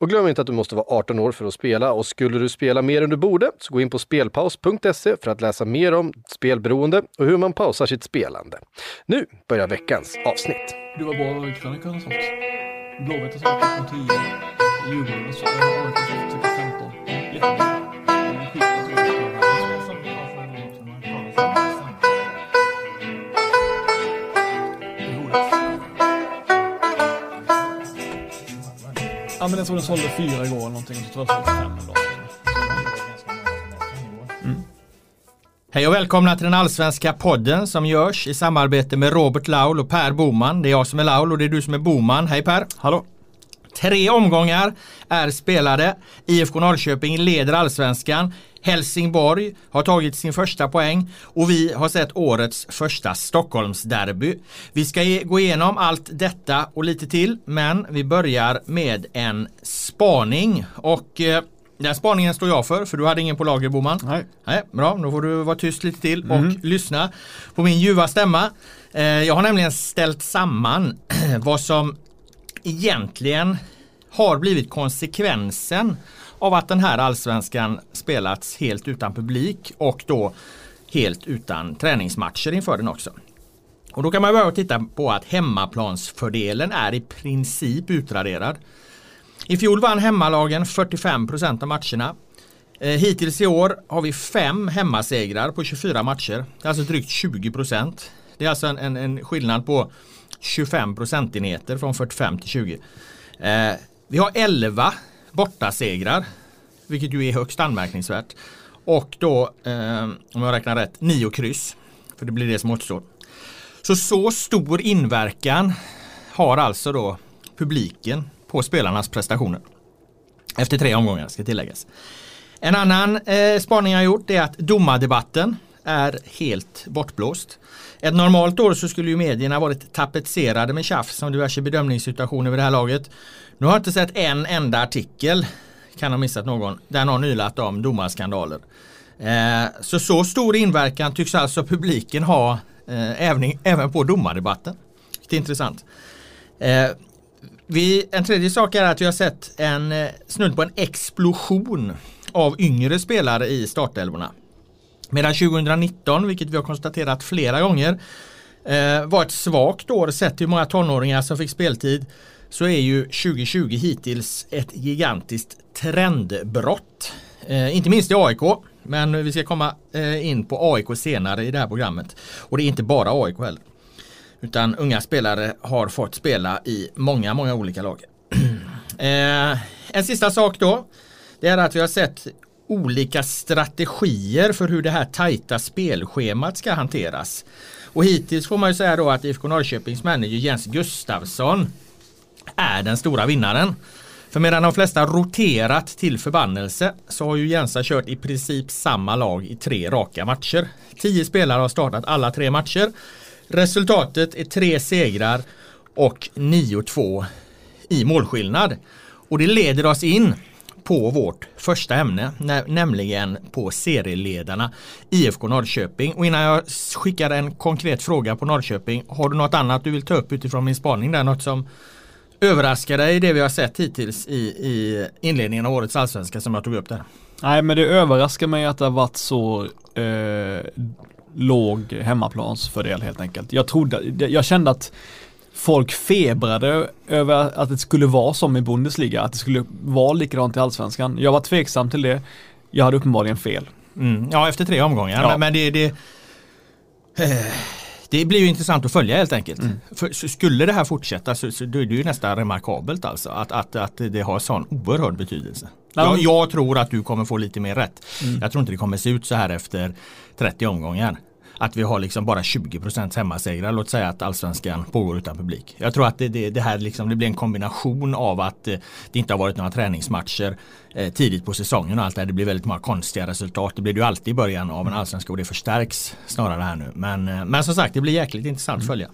Och glöm inte att du måste vara 18 år för att spela och skulle du spela mer än du borde så gå in på spelpaus.se för att läsa mer om spelberoende och hur man pausar sitt spelande. Nu börjar veckans avsnitt. Du var bra i krönikan och sånt. Blåvitt har sagt 10, Djurgården och har sagt 15. Jättebra. Ja men jag tror den sålde fyra igår eller någonting. Så tror jag sålde fem en dag. Mm. Hej och välkomna till den allsvenska podden som görs i samarbete med Robert Laul och Per Boman. Det är jag som är Laul och det är du som är Boman. Hej Per! Hallå! Tre omgångar är spelade. IFK Norrköping leder allsvenskan. Helsingborg har tagit sin första poäng och vi har sett årets första Stockholmsderby. Vi ska gå igenom allt detta och lite till men vi börjar med en spaning och eh, den spaningen står jag för, för du hade ingen på lager Boman. Nej. Nej. Bra, då får du vara tyst lite till och mm. lyssna på min ljuva stämma. Eh, jag har nämligen ställt samman vad som egentligen har blivit konsekvensen av att den här allsvenskan spelats helt utan publik och då helt utan träningsmatcher inför den också. Och då kan man börja titta på att hemmaplansfördelen är i princip utraderad. I fjol vann hemmalagen 45% av matcherna. Eh, hittills i år har vi fem hemmasegrar på 24 matcher. Det är alltså drygt 20%. Det är alltså en, en, en skillnad på 25 procentenheter från 45 till 20. Eh, vi har 11 bortasegrar, vilket ju är högst anmärkningsvärt. Och då, eh, om jag räknar rätt, 9 kryss. För det blir det som återstår. Så så stor inverkan har alltså då publiken på spelarnas prestationer. Efter tre omgångar ska tilläggas. En annan eh, spaning jag gjort är att domardebatten är helt bortblåst. Ett normalt år så skulle ju medierna varit tapetserade med tjafs om diverse bedömningssituationer vid det här laget. Nu har jag inte sett en enda artikel, kan ha missat någon, där någon ylat om domarskandaler. Eh, så så stor inverkan tycks alltså publiken ha eh, även, även på domardebatten. Det är intressant. Eh, vi, en tredje sak är att vi har sett en eh, snudd på en explosion av yngre spelare i startelvorna. Medan 2019, vilket vi har konstaterat flera gånger, eh, var ett svagt år sett till hur många tonåringar som fick speltid så är ju 2020 hittills ett gigantiskt trendbrott. Eh, inte minst i AIK, men vi ska komma eh, in på AIK senare i det här programmet. Och det är inte bara AIK heller. Utan unga spelare har fått spela i många, många olika lag. eh, en sista sak då. Det är att vi har sett olika strategier för hur det här tajta spelschemat ska hanteras. Och hittills får man ju säga då att IFK Norrköpings manager Jens Gustafsson är den stora vinnaren. För medan de flesta roterat till förbannelse så har ju Jensa kört i princip samma lag i tre raka matcher. Tio spelare har startat alla tre matcher. Resultatet är tre segrar och 9-2 i målskillnad. Och det leder oss in på vårt första ämne, nämligen på serieledarna IFK Norrköping. Och innan jag skickar en konkret fråga på Norrköping, har du något annat du vill ta upp utifrån min spaning där? Något som överraskar dig i det vi har sett hittills i, i inledningen av årets allsvenska som jag tog upp där? Nej men det överraskar mig att det har varit så eh, låg hemmaplansfördel helt enkelt. Jag trodde, jag kände att folk febrade över att det skulle vara som i Bundesliga, att det skulle vara likadant i allsvenskan. Jag var tveksam till det. Jag hade uppenbarligen fel. Mm, ja, efter tre omgångar. Ja. Men, men det, det, eh, det det blir ju intressant att följa helt enkelt. Mm. För skulle det här fortsätta så, så då är det ju nästan remarkabelt alltså att, att, att det har sån oerhörd betydelse. Jag, jag, tror att du kommer få lite mer rätt. Mm. Jag tror inte det kommer se ut så här efter 30 omgångar att vi har liksom bara 20% hemmasegrar. Låt säga att allsvenskan pågår utan publik. Jag tror att det, det, det här liksom, det blir en kombination av att eh, det inte har varit några träningsmatcher eh, tidigt på säsongen och allt det här. Det blir väldigt många konstiga resultat. Det blir det ju alltid i början av en allsvenska och det förstärks snarare här nu. Men, eh, men som sagt, det blir jäkligt intressant att följa.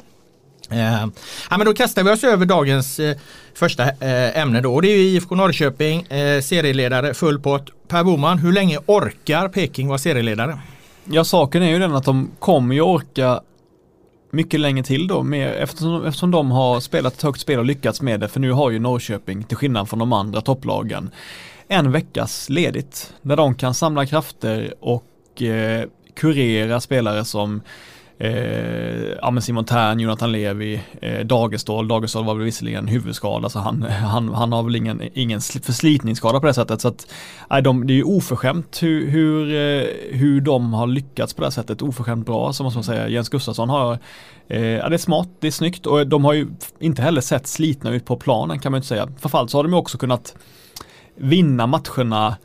Eh, ja, men då kastar vi oss över dagens eh, första eh, ämne då. Och det är IFK Norrköping, eh, serieledare, full pott. Per Boman, hur länge orkar Peking vara serieledare? Ja, saken är ju den att de kommer ju orka mycket länge till då, med, eftersom, eftersom de har spelat ett högt spel och lyckats med det, för nu har ju Norrköping, till skillnad från de andra topplagen, en veckas ledigt, där de kan samla krafter och eh, kurera spelare som Eh, ja Simon Tern, Jonathan Levi, eh, Dagestål, Dagestål var väl visserligen huvudskada så han, han, han har väl ingen, ingen förslitningsskada på det sättet. Så att, nej, de, det är ju oförskämt hur, hur, eh, hur de har lyckats på det sättet, oförskämt bra måste man säga. Jens Gustafsson har, eh, ja det är smart, det är snyggt och de har ju inte heller sett slitna ut på planen kan man inte säga. Framförallt så har de ju också kunnat vinna matcherna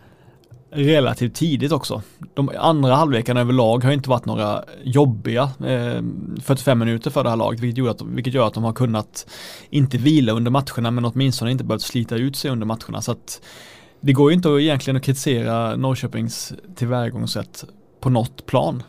relativt tidigt också. De andra halvlekarna överlag har inte varit några jobbiga eh, 45 minuter för det här laget, vilket gör, att, vilket gör att de har kunnat inte vila under matcherna, men åtminstone inte behövt slita ut sig under matcherna. Så att det går ju inte egentligen att kritisera Norrköpings tillvägagångssätt på något plan.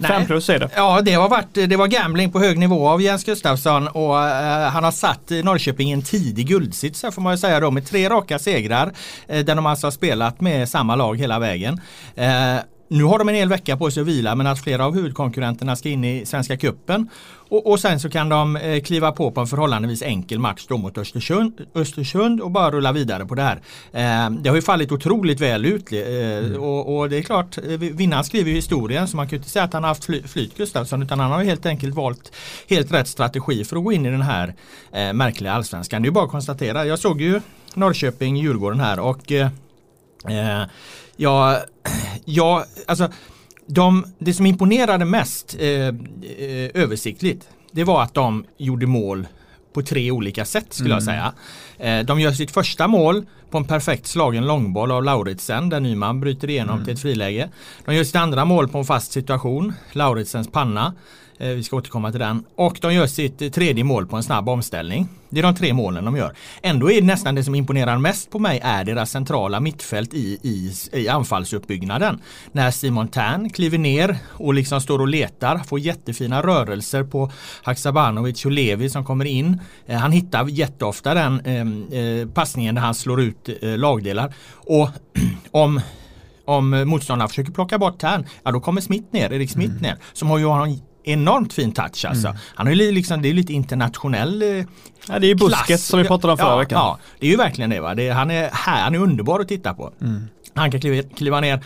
Nej. Fem plus är det. Ja, det har varit det var gambling på hög nivå av Jens Gustafsson och uh, han har satt Norrköping i en tidig guldsits får man säga då med tre raka segrar uh, där de alltså har spelat med samma lag hela vägen. Uh, nu har de en hel vecka på sig att vila men att flera av huvudkonkurrenterna ska in i Svenska Kuppen och, och, sen så kan de eh, kliva på på en förhållandevis enkel match då mot Östersund, Östersund och bara rulla vidare på det här. Eh, det har ju fallit otroligt väl ut eh, mm. och, och, det är klart, eh, vinnaren skriver historien så man kan ju inte säga att han har haft fly, flyt Gustafsson utan han har helt enkelt valt helt rätt strategi för att gå in i den här eh, märkliga allsvenskan. Det är ju bara att konstatera. Jag såg ju Norrköping-Djurgården här och eh, Ja, ja alltså de, det som imponerade mest eh, eh, översiktligt det var att de gjorde mål på tre olika sätt skulle mm. jag säga. Eh, de gör sitt första mål på en perfekt slagen långboll av Lauritsen där Nyman bryter igenom mm. till ett friläge. De gör sitt andra mål på en fast situation, Lauritsens panna. Eh, vi ska återkomma till den. Och de gör sitt tredje mål på en snabb omställning. Det är de tre målen de gör. Ändå är det nästan det som imponerar mest på mig är deras centrala mittfält i, i, i anfallsuppbyggnaden. När Simon Tern kliver ner och liksom står och letar, får jättefina rörelser på Haksabanovic och Levi som kommer in. Eh, han hittar jätteofta den eh, eh passningen där han slår ut eh, lagdelar. Och om om motståndarna försöker plocka bort Tern, ja då kommer Smith ner, Erik Smith mm. ner, som har ju en enormt fin touch alltså. Mm. Han har ju liksom, det är lite internationell eh, Ja det är ju busket som vi pratade om förra ja, veckan. Ja, det är ju verkligen det va. Det, han, är här, han är underbar att titta på. Mm. Han kan kliva, kliva ner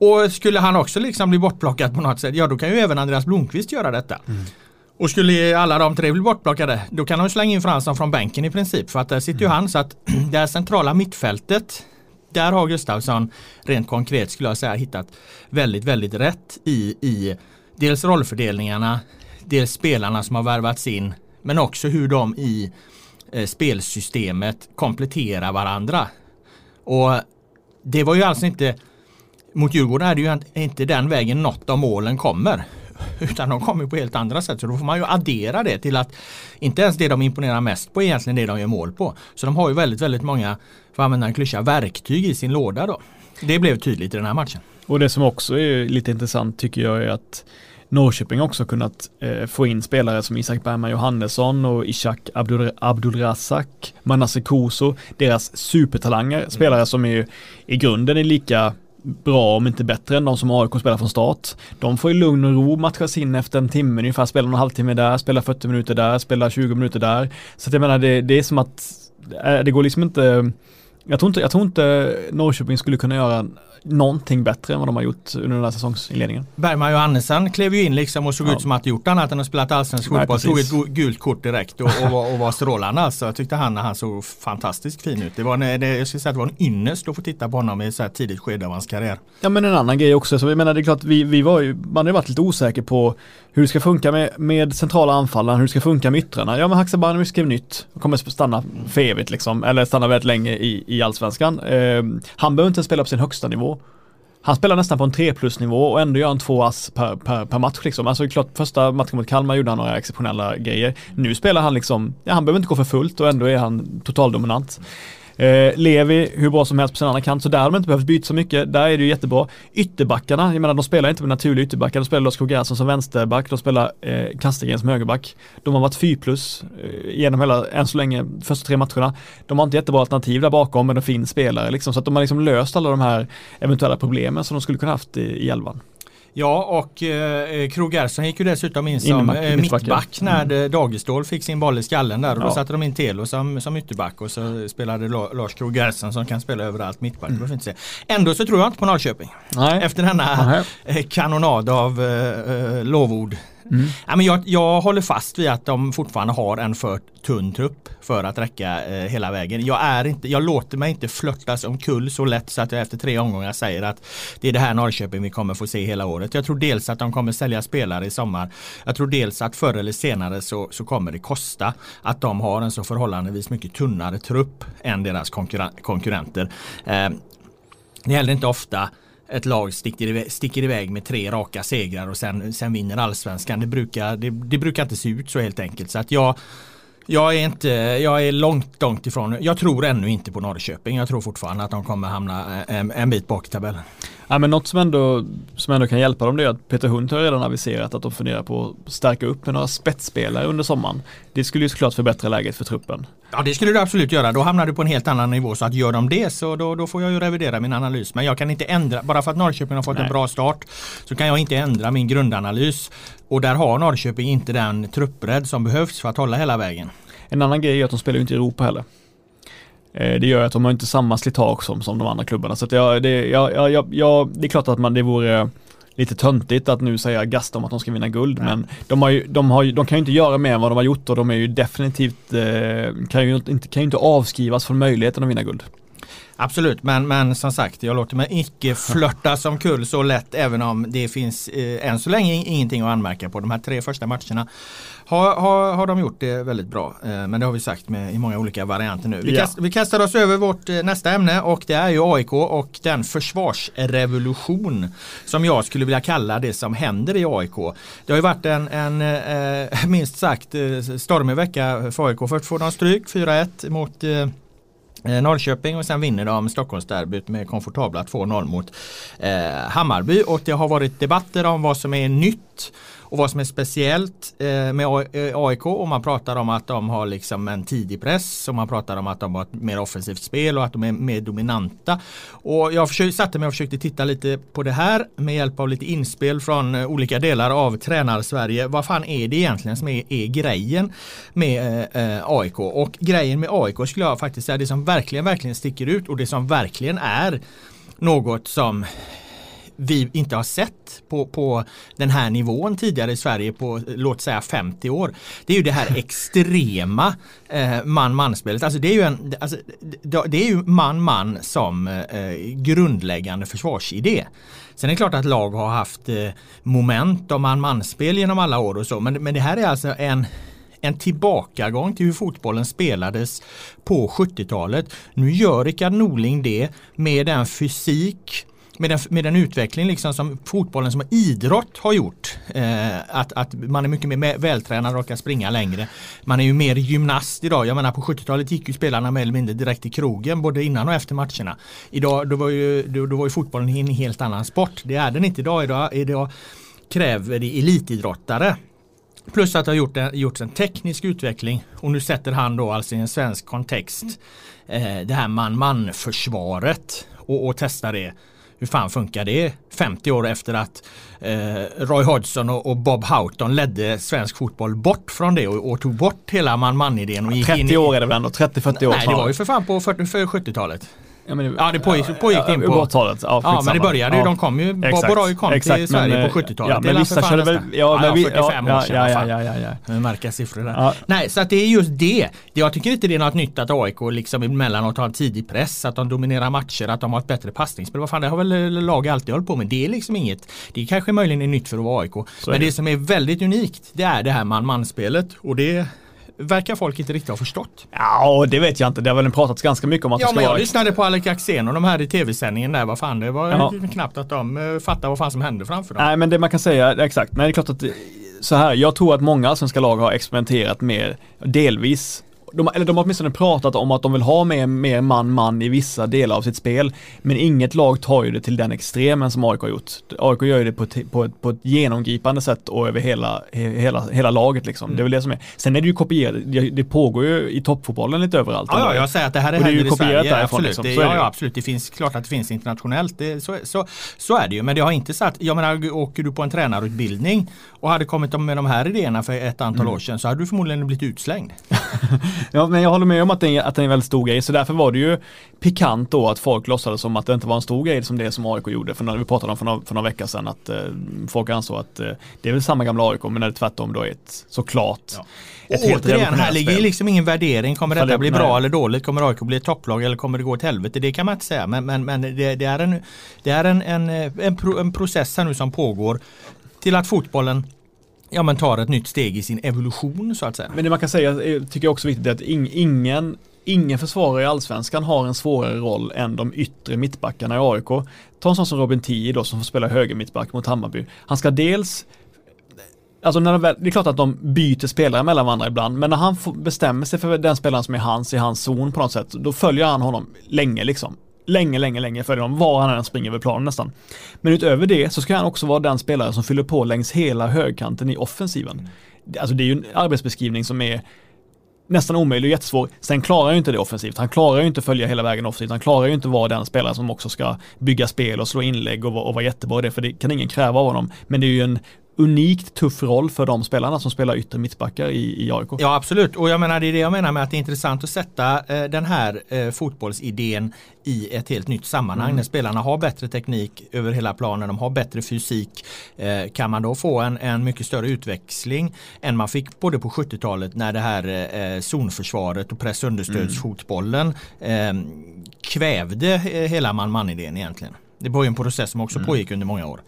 och skulle han också liksom bli bortplockad på något sätt, ja då kan ju även Andreas Blomqvist göra detta. Mm. Och skulle alla de tre bli bortplockade, då kan de slänga in Fransson från bänken i princip. För att där sitter ju mm. han så att det här centrala mittfältet där har Gustavsson rent konkret skulle jag säga hittat väldigt, väldigt rätt i, i dels rollfördelningarna, dels spelarna som har värvats in, men också hur de i eh, spelsystemet kompletterar varandra. Och det var ju alltså inte mot Djurgården är det ju inte den vägen något av målen kommer. Utan de kommer på helt andra sätt. Så då får man ju addera det till att inte ens det de imponerar mest på är egentligen det de gör mål på. Så de har ju väldigt, väldigt många, för att använda en klyscha, verktyg i sin låda då. Det blev tydligt i den här matchen. Och det som också är lite intressant tycker jag är att Norrköping också kunnat eh, få in spelare som Isak Bergman Johannesson och Ishak Abdul Abdulrazak, Manasse Koso, deras supertalanger, mm. spelare som är i grunden är lika bra om inte bättre än de som AIK spelar från start. De får i lugn och ro matchas in efter en timme ungefär, spela en halvtimme där, spela 40 minuter där, spela 20 minuter där. Så att jag menar det, det är som att eh, det går liksom inte Jag tror, inte, jag tror inte Norrköping skulle kunna göra någonting bättre än vad de har gjort under den här säsongsinledningen. Bergman Johannesson klev ju in liksom och såg Ja. ut som att gjort annat än att spela allsvensk fotboll. Tog ett gult kort direkt och, och, var, och var strålande alltså. Jag tyckte han, han såg fantastiskt fin ut. Det var en, det, jag skulle säga att det var en ynnest att få titta på honom i ett så här tidigt skede av hans karriär. Ja men en annan grej också, så jag menar det är klart vi, vi var ju, man har ju varit lite osäker på hur det ska funka med, med centrala anfallaren, hur det ska funka med yttrarna. Ja men Haksabanovic skrev nytt, och kommer stanna för evigt liksom, eller stanna väldigt länge i, i allsvenskan. Eh, han behöver inte spela på sin högsta nivå. Han spelar nästan på en 3 plus nivå och ändå gör han två ass per, per, per match liksom. Alltså det är klart, första matchen mot Kalmar gjorde han några exceptionella grejer. Nu spelar han liksom, ja han behöver inte gå för fullt och ändå är han totaldominant. Eh, Levi, hur bra som helst på sin andra kant, så där har de inte behövt byta så mycket. Där är det ju jättebra. Ytterbackarna, jag menar de spelar inte med naturliga ytterbackar. De spelar Lars Gerson som vänsterback, de spelar eh, Kastegren som högerback. De har varit 4 plus eh, genom hela, än så länge, första tre matcherna. De har inte jättebra alternativ där bakom, men det finns spelare liksom. Så att de har liksom löst alla de här eventuella problemen som de skulle kunna haft i, i elvan. Ja och eh, Krog Gerson gick ju dessutom in som eh, mittback, ja. när mm. Dagestål fick sin boll i skallen där och då Ja. satte de in Telo som, som ytterback och så spelade La- Lars Krog Gerson som kan spela överallt mittback. Att se. Ändå så tror jag inte på Norrköping. Nej. Efter denna Nej. eh, kanonad av eh, eh, lovord. Mm. Ja, men jag, jag håller fast vid att de fortfarande har en för tunn trupp för att räcka eh, hela vägen. Jag, är inte, jag låter mig inte flörtas omkull så lätt så att jag efter tre omgångar säger att det är det här Norrköping vi kommer få se hela året. Jag tror dels att de kommer sälja spelare i sommar. Jag tror dels att förr eller senare så, så kommer det kosta att de har en så förhållandevis mycket tunnare trupp än deras konkurren- konkurrenter. Eh, det händer inte ofta ett lag sticker iväg, sticker iväg med tre raka segrar och sen, sen vinner allsvenskan. Det brukar, det, det brukar inte se ut så helt enkelt. Så att jag, jag är inte, jag är långt, långt ifrån. Jag tror ännu inte på Norrköping. Jag tror fortfarande att de kommer hamna eh, en, en bit bak i tabellen. Ja men något som ändå, som ändå kan hjälpa dem det är att Peter Hunt har redan aviserat att de funderar på att stärka upp med några spetsspelare under sommaren. Det skulle ju såklart förbättra läget för truppen. Ja det skulle du absolut göra. Då hamnar du på en helt annan nivå. Så att gör de det så då, då får jag ju revidera min analys. Men jag kan inte ändra, bara för att Norrköping har fått Nej. en bra start så kan jag inte ändra min grundanalys. Och där har Norrköping inte den truppbredd som behövs för att hålla hela vägen. En annan grej är att de spelar ju inte i Europa heller. Eh, Det gör att de har inte samma slitage som, som de andra klubbarna. Så jag, det, jag, jag, jag, det är klart att man, det vore lite töntigt att nu säga gasta om att de ska vinna guld. Nej. Men de, har ju, de, har ju, de kan ju inte göra mer än vad de har gjort och de är ju definitivt, eh, kan, ju inte, kan ju inte avskrivas från möjligheten att vinna guld. Absolut, men, men som sagt jag låter mig icke flörta som kull så lätt även om det finns eh, än så länge ingenting att anmärka på. De här tre första matcherna har, har, har de gjort det väldigt bra. Eh, men det har vi sagt med, i många olika varianter nu. Vi, Ja. kast, vi kastar oss över vårt eh, nästa ämne och det är ju AIK och den försvarsrevolution som jag skulle vilja kalla det som händer i AIK. Det har ju varit en, en eh, minst sagt stormig vecka för AIK. Först får de stryk 4-1 mot Eh, Norrköping och sen vinner de Stockholmsderbyt med komfortabla 2-0 mot eh, Hammarby och det har varit debatter om vad som är nytt och vad som är speciellt eh, med AIK eh, och man pratar om att de har liksom en tidig press och man pratar om att de har ett mer offensivt spel och att de är mer dominanta. Och jag försökte, satte mig och försökte titta lite på det här med hjälp av lite inspel från eh, olika delar av tränar-Sverige. Vad fan är det egentligen som är, är grejen med eh, AIK? Och grejen med AIK skulle jag faktiskt säga det som verkligen, verkligen sticker ut och det som verkligen är något som vi inte har sett på, på den här nivån tidigare i Sverige på låt säga 50 år. Det är ju det här extrema eh, man-man-spelet. Alltså det är ju, en, alltså, det är ju man-man som eh, grundläggande försvarsidé. Sen är det klart att lag har haft eh, moment och man-man-spel genom alla år och så men, men det här är alltså en en tillbakagång till hur fotbollen spelades på 70-talet. Nu gör Rickard Norling det med den fysik med den, med den utveckling liksom som fotbollen som idrott har gjort. Eh, att, att man är mycket mer vältränad och kan springa längre. Man är ju mer gymnast idag. Jag menar på 70-talet gick ju spelarna mer eller mindre direkt till krogen både innan och efter matcherna. Idag då var ju, då, då var ju fotbollen en helt annan sport. Det är den inte idag. Idag, idag kräver det elitidrottare. Plus att det har gjort en, gjorts en teknisk utveckling och nu sätter han då alltså i en svensk kontext eh, det här man-man-försvaret och, och testar det hur fan funkar det 50 år efter att eh, Roy Hodgson och, och, Bob Houghton ledde svensk fotboll bort från det och, och tog bort hela man-man-idén. 30 år är det väl ändå? 30-40 år? Nej, det var ju för fan på 70-talet. Ja, men, ja det pågick, pågick in på... Ja, ja men det började ju, ja. de kom ju, Roy kom exakt, till Sverige men, på 70-talet. Ja, men vissa körde väl... Ja, men vi, 45 ja, år sedan. Ja, ja, ja, ja, ja. Märka siffror där. Nej, så att det är just det. Jag tycker inte det är något nytt att AIK liksom emellanåt har en tidig press, att de dominerar matcher, att de har ett bättre passningsspel. Vad fan, det har väl lag alltid hållit på med. Det är liksom inget... Det är kanske möjligen är nytt för att vara AIK. Så men det. det som är väldigt unikt, det är det här man-man-spelet. Och det verkar folk inte riktigt ha förstått. Ja, det vet jag inte. Det har väl pratats ganska mycket om att ja, det ska men jag vara... lyssnade på Alex Axén och de här i tv-sändningen där. Vad fan, det var ja. knappt att de uh, fattade vad fan som hände framför dem. Nej, men det man kan säga, exakt. Nej, det är klart att så här, jag tror att många svenska lag har experimenterat med delvis de, eller de har åtminstone pratat om att de vill ha mer, mer man-man i vissa delar av sitt spel. Men inget lag tar ju det till den extremen som AIK har gjort. AIK gör ju det på ett, på ett, på ett genomgripande sätt och över hela, hela, hela laget liksom. Mm. Det är väl det som är. Sen är det ju kopierat, det, det pågår ju i toppfotbollen lite överallt. Ja, ja jag säger att det här är, det är ju kopierat Sverige, absolut. Liksom. Det, ja, ja, absolut. Det finns klart att det finns internationellt. Det, så, så, så är det ju. Men det har inte satt, jag menar åker du på en tränarutbildning och hade kommit med de här idéerna för ett antal mm. år sedan så hade du förmodligen blivit utslängd. ja, men jag håller med om att det, är, att det är en väldigt stor grej, så därför var det ju pikant då att folk låtsades som att det inte var en stor grej som det som AIK gjorde. För när vi pratade om för några, för några veckor sedan att eh, folk ansåg att eh, det är väl samma gamla AIK, men när det tvärtom då är ett såklart ja. Ett helt återigen, här ligger liksom ingen värdering. Kommer detta bli bra eller dåligt? Kommer AIK bli ett topplag eller kommer det gå åt helvete? Det kan man inte säga. Men, men, men det, det är, en, det är en, en, en, pro, en process här nu som pågår till att fotbollen ja, men tar ett nytt steg i sin evolution så att säga. Men det man kan säga, eh, tycker jag också är viktigt, är att ingen Ingen försvarare i allsvenskan har en svårare roll än de yttre mittbackarna i AIK. Ta en sån som Robin Tii då som får spela höger mittback mot Hammarby. Han ska dels Alltså när de, det är klart att de byter spelare mellan varandra ibland, men när han bestämmer sig för den spelaren som är hans i hans zon på något sätt, då följer han honom länge liksom länge, länge, länge följer dem var han än springer över planen nästan. Men utöver det så ska han också vara den spelare som fyller på längs hela högkanten i offensiven. Mm. Alltså det är ju en arbetsbeskrivning som är nästan omöjlig och jättesvår. Sen klarar ju inte det offensivt. Han klarar ju inte att följa hela vägen offensivt. Han klarar ju inte att vara den spelare som också ska bygga spel och slå inlägg och, och vara jättebra i det, för det kan ingen kräva av honom. Men det är ju en unikt tuff roll för de spelarna som spelar yttre mittbackar i, i AIK. Ja absolut och jag menar det är det jag menar med att det är intressant att sätta eh, den här eh, fotbollsidén i ett helt nytt sammanhang mm. när spelarna har bättre teknik över hela planen, de har bättre fysik. Eh, kan man då få en, en mycket större utväxling än man fick både på 70-talet när det här eh, zonförsvaret och pressunderstödsfotbollen eh, kvävde eh, hela man-man-idén egentligen. Det var ju en process som också mm. pågick under många år.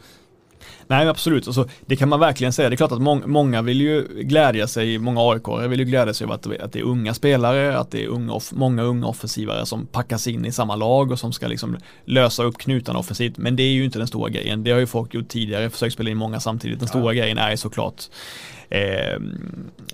Nej absolut, alltså, det kan man verkligen säga. Det är klart att må många vill ju glädja sig, många aik vill ju glädja sig över att, att det är unga spelare, att det är unga många unga offensivare som packas in i samma lag och som ska liksom lösa upp knutarna offensivt. Men det är ju inte den stora grejen. Det har ju folk gjort tidigare, försökt spela in många samtidigt. Den stora ja. grejen är såklart eh,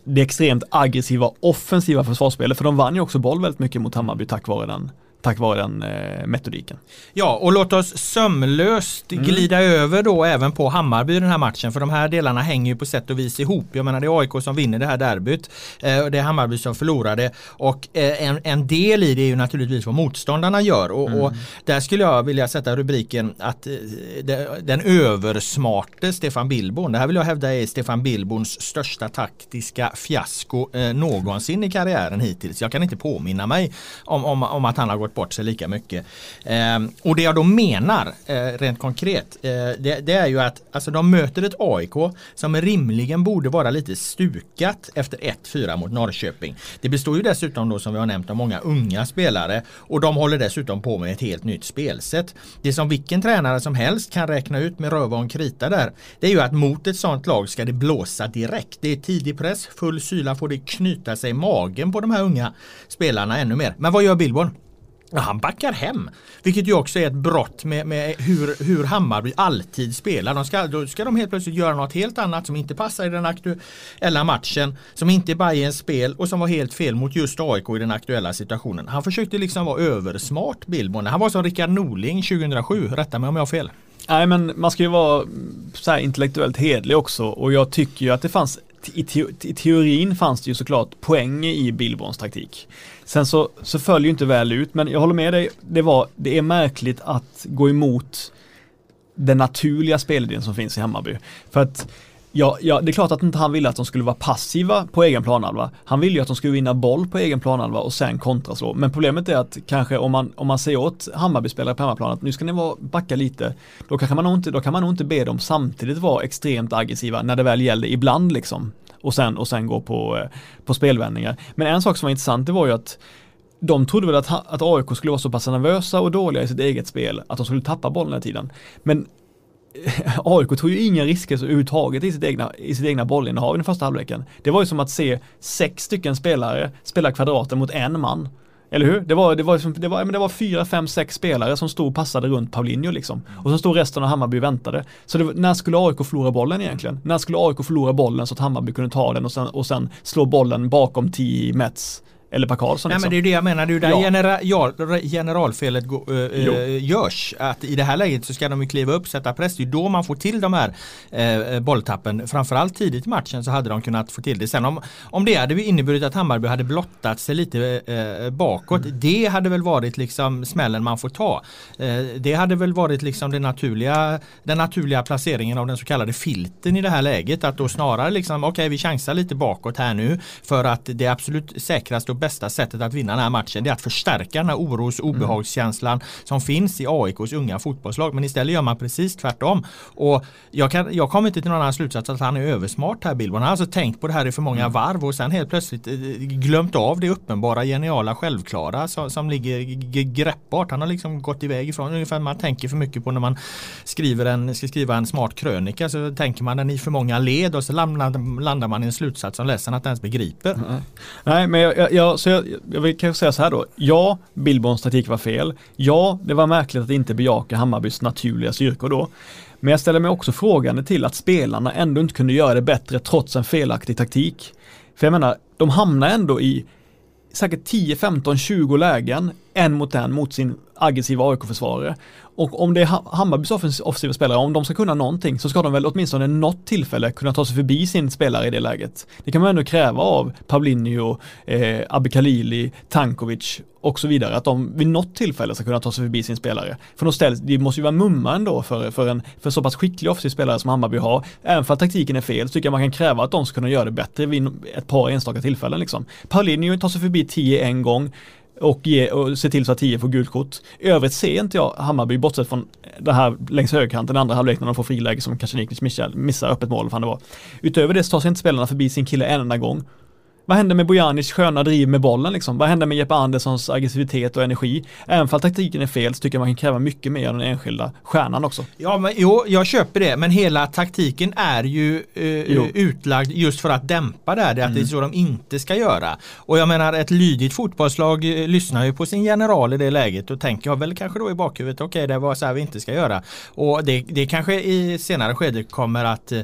det extremt aggressiva offensiva försvarsspelet, för de vann ju också boll väldigt mycket mot Hammarby tack vare den tack vare den eh, metodiken. Ja, och låt oss sömlöst mm. glida över då även på Hammarby den här matchen. För de här delarna hänger ju på sätt och vis ihop. Jag menar det är AIK som vinner det här derbyt. Eh, det är Hammarby som förlorade. Och eh, en, en, del i det är ju naturligtvis vad motståndarna gör. Och, mm. och där skulle jag vilja sätta rubriken att eh, den översmarte Stefan Billborn. Det här vill jag hävda är Stefan Billborns största taktiska fiasko eh, någonsin i karriären hittills. Jag kan inte påminna mig om, om, om att han har gått gått bort sig lika mycket. Eh, och det jag då menar eh, rent konkret eh, det, det, är ju att alltså, de möter ett AIK som rimligen borde vara lite stukat efter 1-4 mot Norrköping. Det består ju dessutom då som vi har nämnt av många unga spelare och de håller dessutom på med ett helt nytt spelsätt. Det som vilken tränare som helst kan räkna ut med röva och en krita där det är ju att mot ett sånt lag ska det blåsa direkt. Det är tidig press, full syla får det knyta sig i magen på de här unga spelarna ännu mer. Men vad gör Billborn? Ja, han backar hem. Vilket ju också är ett brott med, med hur, hur Hammarby alltid spelar. De ska, då ska de helt plötsligt göra något helt annat som inte passar i den aktuella matchen. Som inte är Bajens spel och som var helt fel mot just AIK i den aktuella situationen. Han försökte liksom vara översmart Billborn. Han var som Rickard Norling 2007. Rätta mig om jag har fel. Nej men man ska ju vara så intellektuellt hedlig också och jag tycker ju att det fanns i, te i teorin fanns det ju såklart poäng i Billborns taktik. Sen så, så föll ju inte väl ut, men jag håller med dig, det, var, det är märkligt att gå emot den naturliga spelidén som finns i Hammarby. För att Ja, ja, det är klart att inte han ville att de skulle vara passiva på egen planhalva. Han ville ju att de skulle vinna boll på egen planhalva och sen kontraslå. Men problemet är att kanske om man, om man säger åt Hammarby-spelare på hemmaplan att nu ska ni vara, backa lite, då, kanske man inte, då kan man nog inte be dem samtidigt vara extremt aggressiva när det väl gäller ibland liksom. Och sen, och sen gå på, eh, på spelvändningar. Men en sak som var intressant det var ju att de trodde väl att, att AIK skulle vara så pass nervösa och dåliga i sitt eget spel att de skulle tappa bollen hela tiden. Men AIK tog ju inga risker överhuvudtaget i sitt egna, i sitt egna bollinnehav i den första halvleken. Det var ju som att se sex stycken spelare spela kvadraten mot en man. Eller hur? Det var, det var, liksom, det var, men det var fyra, fem, sex spelare som stod och passade runt Paulinho liksom. Och så stod resten av Hammarby och väntade. Så det, när skulle AIK förlora bollen egentligen? När skulle AIK förlora bollen så att Hammarby kunde ta den och sen, och sen slå bollen bakom 10 Mets eller Per Karlsson. Nej, liksom. men det är det jag menar, det är ju där ja. genera generalfelet go, äh, görs. Att i det här läget så ska de ju kliva upp, sätta press. Det är då man får till de här äh, bolltappen. Framförallt tidigt i matchen så hade de kunnat få till det. Sen om, om det hade inneburit att Hammarby hade blottat sig lite äh, bakåt. Mm. Det hade väl varit liksom smällen man får ta. det hade väl varit liksom den naturliga, den naturliga placeringen av den så kallade filten i det här läget. Att då snarare liksom, okej okay, vi chansar lite bakåt här nu för att det är absolut säkrast bästa sättet att vinna den här matchen det är att förstärka den här oros och obehagskänslan mm. som finns i AIKs unga fotbollslag. Men istället gör man precis tvärtom. Och jag, kan, jag kommer inte till någon annan slutsats att han är översmart här Billborn. Han har alltså tänkt på det här i för många mm. varv och sen helt plötsligt eh, glömt av det uppenbara, geniala, självklara som, som ligger greppbart. Han har liksom gått iväg ifrån ungefär man tänker för mycket på när man skriver en, ska skriva en smart krönika så tänker man den i för många led och så landar, landar man i en slutsats som ledsen att ens begriper. Mm. Nej men jag, jag, så jag, jag vill kanske säga så här då. Ja, Billborns taktik var fel. Ja, det var märkligt att inte bejaka Hammarbys naturliga styrkor då. Men jag ställer mig också frågande till att spelarna ändå inte kunde göra det bättre trots en felaktig taktik. För jag menar, de hamnar ändå i säkert 10, 15, 20 lägen en mot en mot sin aggressiva AIK-försvarare. Och om det är Hammarbys offensiva spelare, om de ska kunna någonting så ska de väl åtminstone något tillfälle kunna ta sig förbi sin spelare i det läget. Det kan man ändå kräva av Paulinho, eh, Abikhalili, Tankovic och så vidare, att de vid något tillfälle ska kunna ta sig förbi sin spelare. För de ställs, det måste ju vara mumma ändå för, för en för så pass skicklig offensiv spelare som Hammarby har. Även för att taktiken är fel så tycker jag man kan kräva att de ska kunna göra det bättre vid ett par enstaka tillfällen liksom. Paulinho tar sig förbi tio en gång, och, ge, och se till så att 10 får gult kort. I övrigt ser inte jag Hammarby, bortsett från det här längs högerkanten, andra halvlek när de får friläge som Kacaniklic missar, missar öppet mål, fan det var. Utöver det så tar sig inte spelarna förbi sin kille en enda gång. Vad händer med Bojanic sköna driv med bollen liksom? Vad händer med Jeppe Anderssons aggressivitet och energi? Även om taktiken är fel så tycker jag man kan kräva mycket mer av den enskilda stjärnan också. Ja, men jo, jag köper det, men hela taktiken är ju eh, utlagd just för att dämpa det här, det att mm. det är så de inte ska göra. Och jag menar, ett lydigt fotbollslag eh, lyssnar ju på sin general i det läget och tänker väl kanske då i bakhuvudet, okej, okay, det var så här vi inte ska göra. Och det, det kanske i senare skede kommer att eh,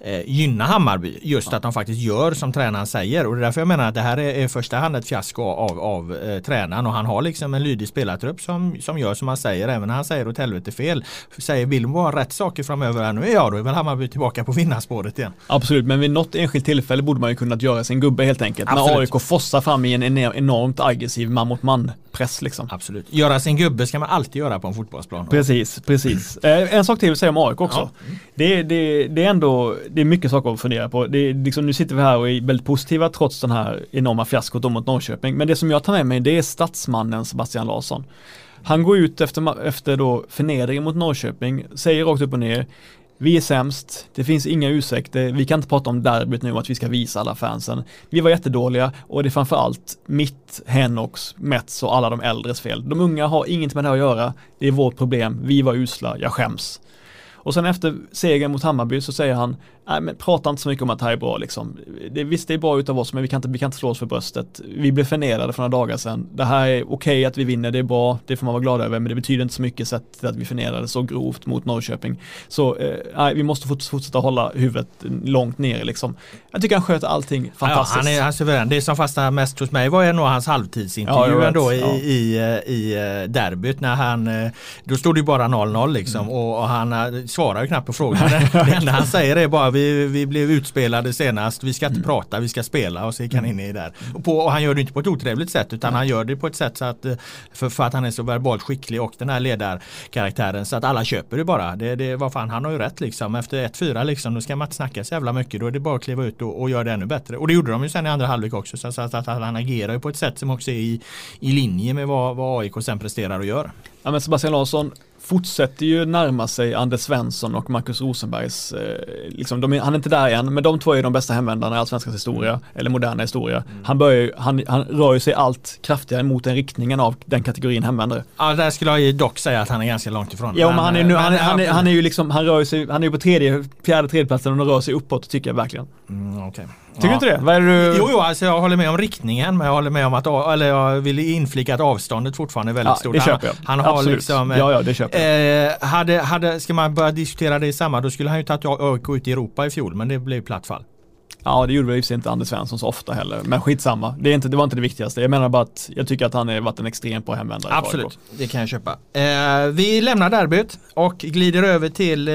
eh, gynna Hammarby. Just att de faktiskt gör som tränaren säger. Och det är därför jag menar att det här är i första hand ett fiasko av, av eh, tränaren. Och han har liksom en lydig spelartrupp som, som gör som han säger. Även när han säger åt helvete fel. Säger bara rätt saker framöver här nu, ja då är väl Hammarby tillbaka på vinnarspåret igen. Absolut, men vid något enskilt tillfälle borde man ju kunnat göra sin gubbe helt enkelt. Absolut. När AIK fossar fram i en enormt aggressiv man mot man press liksom. Absolut. Göra sin gubbe ska man alltid göra på en fotbollsplan. Precis, precis. Eh, en sak till att säga om AIK också. Ja. Mm. Det, det, det är ändå det är mycket saker att fundera på. Det är liksom, nu sitter vi här och är väldigt positiva trots den här enorma fiaskot mot Norrköping. Men det som jag tar med mig det är statsmannen Sebastian Larsson. Han går ut efter, efter då förnedringen mot Norrköping, säger rakt upp och ner vi är sämst, det finns inga ursäkter, vi kan inte prata om derbyt nu att vi ska visa alla fansen. Vi var jättedåliga och det är framförallt mitt, Henox, Mets och alla de äldres fel. De unga har inget med det här att göra, det är vårt problem, vi var usla, jag skäms. Och sen efter segern mot Hammarby så säger han, nej men prata inte så mycket om att det här är bra liksom. Det, visst det är bra utav oss men vi kan, inte, vi kan inte slå oss för bröstet. Vi blev förnedrade för några dagar sedan. Det här är okej okay att vi vinner, det är bra, det får man vara glad över men det betyder inte så mycket sett att vi förnedrade så grovt mot Norrköping. Så eh, nej, vi måste fortsätta hålla huvudet långt ner liksom. Jag tycker han sköter allting fantastiskt. Ja, han är, han är suverän. Det som fastnade mest hos mig var nog hans halvtidsintervju ja, ändå i, ja. i, eh, i eh, derbyt när han, då stod det ju bara 0-0 liksom mm. och, och, han svarar ju knappt på frågan. det enda han säger är bara vi vi, vi blev utspelade senast, vi ska inte Mm. prata, vi ska spela och så gick han in i där. Och, på, och han gör det inte på ett otrevligt sätt utan han gör det på ett sätt så att, eh, för, för att han är så verbalt skicklig och den här ledarkaraktären så att alla köper det bara. Det, det, vad fan, han har ju rätt liksom. Efter 1-4 liksom, då ska man inte snacka så jävla mycket. Då är det bara att kliva ut och, och göra det ännu bättre. Och det gjorde de ju sen i andra halvlek också. Så, så att, att han agerar ju på ett sätt som också är i, i linje med vad, vad AIK sen presterar och gör. Ja, men Sebastian Larsson fortsätter ju närma sig Anders Svensson och Marcus Rosenbergs, eh, liksom, de han är inte där än, men de två är de bästa hemvändarna i allsvenskans historia, eller moderna historia. Han, börjar, han, han rör ju sig allt kraftigare mot den riktningen av den kategorin hemvändare. Ja, där skulle jag ju dock säga att han är ganska långt ifrån. Ja, men han är, nu, han, men- han, är, han är ju liksom, han rör sig, han är ju på tredje, fjärde, tredjeplatsen och rör sig uppåt tycker jag verkligen. Mm, okej. Tycker Ja. du inte det? Vad är du... Jo, jo, alltså jag håller med om riktningen men jag håller med om att, eller jag vill inflika att avståndet fortfarande är väldigt stort. det köper jag. Han, han har Absolut. liksom, Ja, ja, det köper jag. eh, hade, hade, ska man börja diskutera det i samma då skulle han ju tagit AIK ut i Europa i fjol men det blev platt fall. Ja, det gjorde väl i inte Anders Svensson så ofta heller, men skitsamma. Det, är inte, det var inte det viktigaste. Jag menar bara att jag tycker att han har varit en extremt bra hemvändare. Absolut, det kan jag köpa. Eh, vi lämnar derbyt och glider över till eh,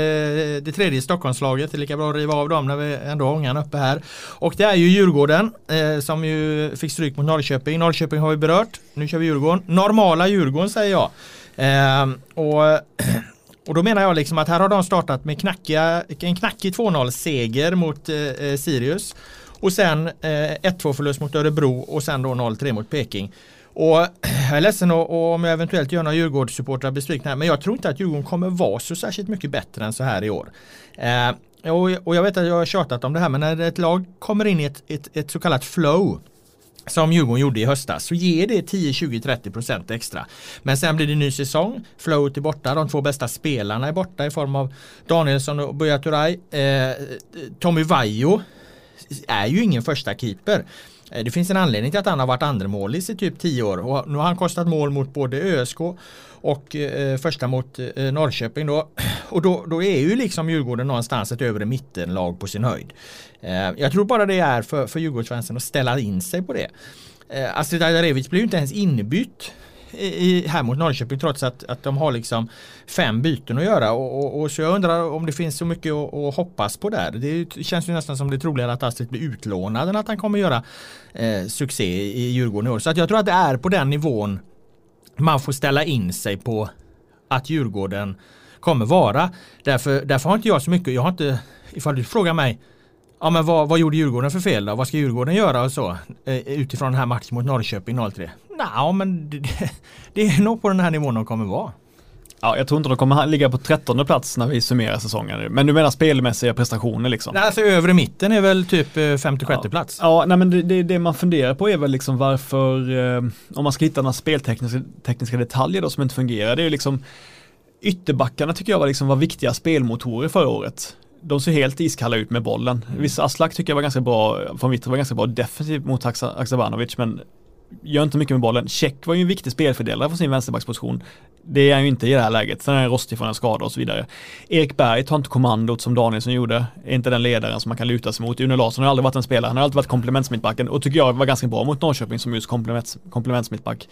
det tredje Stockholmslaget. Det är lika bra att riva av dem när vi ändå har ångan uppe här. Och det är ju Djurgården eh, som ju fick stryk mot Norrköping. Norrköping har vi berört. Nu kör vi Djurgården. Normala Djurgården säger jag. Eh, och, och då menar jag liksom att här har de startat med knackiga, en knackig 2-0 seger mot eh, eh, Sirius. Och sen eh, 1-2 förlust mot Örebro och sen då 0-3 mot Peking. Och jag är ledsen och, och om jag eventuellt gör några Djurgårdssupportrar besvikna här, men jag tror inte att Djurgården kommer vara så särskilt mycket bättre än så här i år. Eh, och, och jag vet att jag har tjatat om det här, men när ett lag kommer in i ett, ett, ett så kallat flow som Djurgården gjorde i höstas så ger det 10, 20, 30 procent extra. Men sen blir det ny säsong, flowet är borta, de två bästa spelarna är borta i form av Danielsson och Buya Turay. Eh, Tommy Vaiho är ju ingen första keeper. Eh, det finns en anledning till att han har varit andremålis i typ 10 år och nu har han kostat mål mot både ÖSK och eh, första mot eh, Norrköping då. Och då, då är ju liksom Djurgården någonstans ett övre mittenlag på sin höjd. Eh, jag tror bara det är för, för Djurgårdsfansen att ställa in sig på det. Eh, Astrid Ajdarevic blir ju inte ens inbytt i, här mot Norrköping trots att, att de har liksom fem byten att göra och, och, och så jag undrar om det finns så mycket att, att hoppas på där. Det känns ju nästan som det är troligare att Astrid blir utlånad än att han kommer göra eh, succé i Djurgården i år. Så att jag tror att det är på den nivån man får ställa in sig på att Djurgården kommer vara. Därför, därför har inte jag så mycket, jag har inte, ifall du frågar mig Ja men vad, vad gjorde Djurgården för fel då? Vad ska Djurgården göra och så? Eh, utifrån den här matchen mot Norrköping 0-3. Nej men det, det är nog på den här nivån de kommer vara. Ja, jag tror inte de kommer ligga på trettonde plats när vi summerar säsongen. Men du menar spelmässiga prestationer liksom? Nej, Alltså övre mitten är väl typ eh, 56 Ja. plats. Ja, nej men det, det, det man funderar på är väl liksom varför, eh, om man ska hitta några speltekniska tekniska detaljer då som inte fungerar, det är ju liksom ytterbackarna tycker jag var, liksom, var viktiga spelmotorer förra året. De ser helt iskalla ut med bollen. Visst, Aslak tycker jag var ganska bra, från mitt var ganska bra defensivt mot Aksa- Aksabanovic, men gör inte mycket med bollen. Check var ju en viktig spelfördelare för sin vänsterbacksposition. Det är han ju inte i det här läget. Sen är han rostig från en skada och så vidare. Erik Berg tar inte kommandot som Danielsson gjorde. Är inte den ledaren som man kan luta sig mot. Une Larsson har aldrig varit en spelare. Han har alltid varit komplementsmittbacken och tycker jag var ganska bra mot Norrköping som just komplements, komplementsmittback.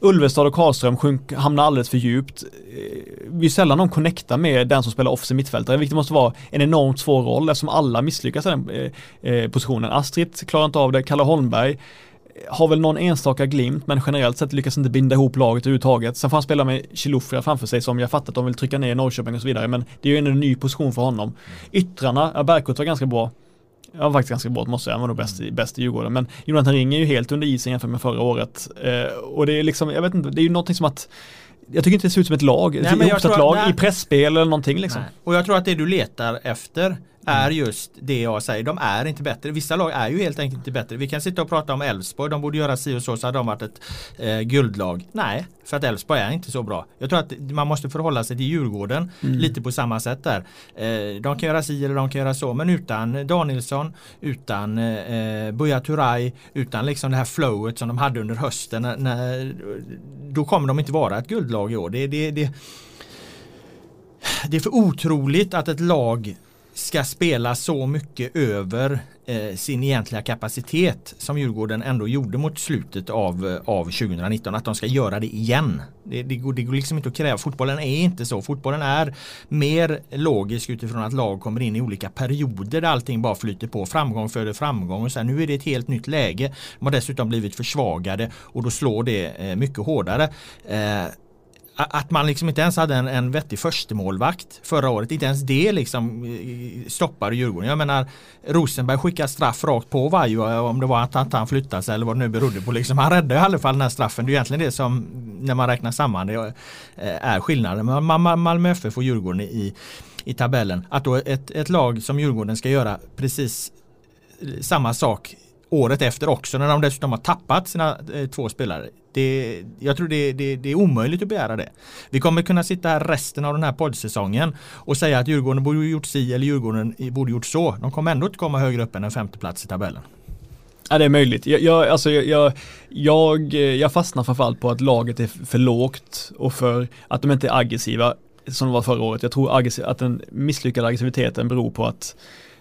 Ulvestad och Karlström sjunk, hamnar alldeles för djupt. Eh, vi är sällan de connectar med den som spelar offensiv mittfältare, vilket måste vara en enormt svår roll eftersom alla misslyckas i den eh, eh, positionen. Astrid klarar inte av det, Kalle Holmberg har väl någon enstaka glimt men generellt sett lyckas inte binda ihop laget överhuvudtaget. Sen får han spela med Chilufya framför sig som jag fattat att de vill trycka ner Norrköping och så vidare men det är ju en ny position för honom. Yttrarna, ja, Bergkurt var ganska bra. Ja, faktiskt ganska bra måste jag säga, han var nog bäst i, bäst i Djurgården. Men Jonathan Ring är ju helt under isen jämfört med förra året. Eh, och det är liksom, jag vet inte, det är ju någonting som att jag tycker inte det ser ut som ett lag, Nej, ett jag ihopsatt lag nej. i pressspel eller någonting liksom. Nej. Och jag tror att det du letar efter är just det jag säger. De är inte bättre. Vissa lag är ju helt enkelt inte bättre. Vi kan sitta och prata om Elfsborg. De borde göra si och så så hade de varit ett eh, guldlag. Nej, för att Elfsborg är inte så bra. Jag tror att man måste förhålla sig till Djurgården lite på samma sätt där. Eh, de kan göra si eller de kan göra så. Men utan Danielsson, utan eh, Buya Turay, utan liksom det här flowet som de hade under hösten. När, när, då kommer de inte vara ett guldlag i år. Det, det, det, det är för otroligt att ett lag ska spela så mycket över eh, sin egentliga kapacitet som Djurgården ändå gjorde mot slutet av, eh, av 2019. Att de ska göra det igen. Det, det, går, det går liksom inte att kräva. Fotbollen är inte så. Fotbollen är mer logisk utifrån att lag kommer in i olika perioder där allting bara flyter på. Framgång föder framgång och sen nu är det ett helt nytt läge. De har dessutom blivit försvagade och då slår det eh, mycket hårdare. Eh, att man liksom inte ens hade en, en vettig förstemålvakt förra året. Inte ens det liksom stoppar stoppade Djurgården. Jag menar Rosenberg skickar straff rakt på Vaiho eh, om det var att han flyttade sig eller vad det nu berodde på. Liksom, han räddade i alla fall den här straffen. Det är egentligen det som när man räknar samman det eh, är skillnaden. Malmö FF och Djurgården i, i tabellen. Att då ett, ett lag som Djurgården ska göra precis eh, samma sak året efter också när de dessutom har tappat sina eh, två spelare. Det, jag tror det, det, det, är omöjligt att begära det. Vi kommer kunna sitta här resten av den här poddsäsongen och säga att Djurgården borde gjort si eller Djurgården borde gjort så. De kommer ändå inte komma högre upp än en femteplats i tabellen. Ja det är möjligt. Jag, jag, alltså, jag, jag, jag fastnar framförallt på att laget är för lågt och för att de inte är aggressiva som de var förra året. Jag tror att den misslyckade aggressiviteten beror på att,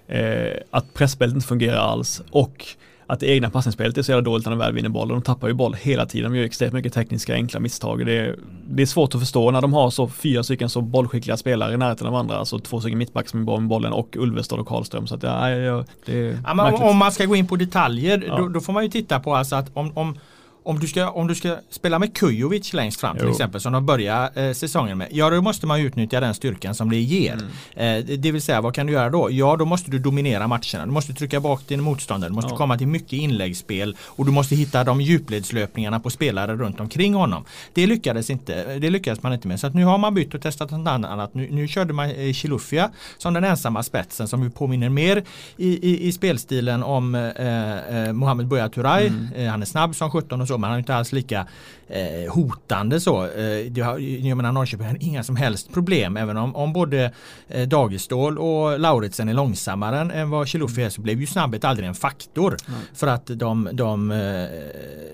eh, att presspelet inte fungerar alls och att det egna passningsspelet är så jävla dåligt när de väl vinner boll. De tappar ju boll hela tiden. De gör extremt mycket tekniska enkla misstag. Det är, det är svårt att förstå när de har så fyra stycken så bollskickliga spelare i närheten av varandra. Alltså två stycken mittback som är bra med bollen och Ulvestad och Karlström. Så att ja, ja, det är ja, om man ska gå in på detaljer ja. då, då, får man ju titta på alltså att om, om om du, ska, om du ska spela med Kujovic längst fram till jo. exempel som de börjar eh, säsongen med. Ja då måste man utnyttja den styrkan som det ger. Mm. Eh, det vill säga vad kan du göra då? Ja då måste du dominera matcherna. Du måste trycka bak din motståndare. Du måste ja. komma till mycket inläggsspel och du måste hitta de djupledslöpningarna på spelare runt omkring honom. Det lyckades inte. Det lyckades man inte med. Så att nu har man bytt och testat något annat. Nu, nu körde man eh, Chilufya som den ensamma spetsen som ju påminner mer i, i, i spelstilen om eh, eh Mohamed Buya Turay. Mm. Eh, han är snabb som 17 och så så, men han är inte alls lika eh, hotande så. Eh, det har, jag menar Norrköping har inga som helst problem även om, om både eh, Dagestål och Lauritsen är långsammare än vad Chilufya är så blev ju snabbhet aldrig en faktor. Mm. För att de, de, eh,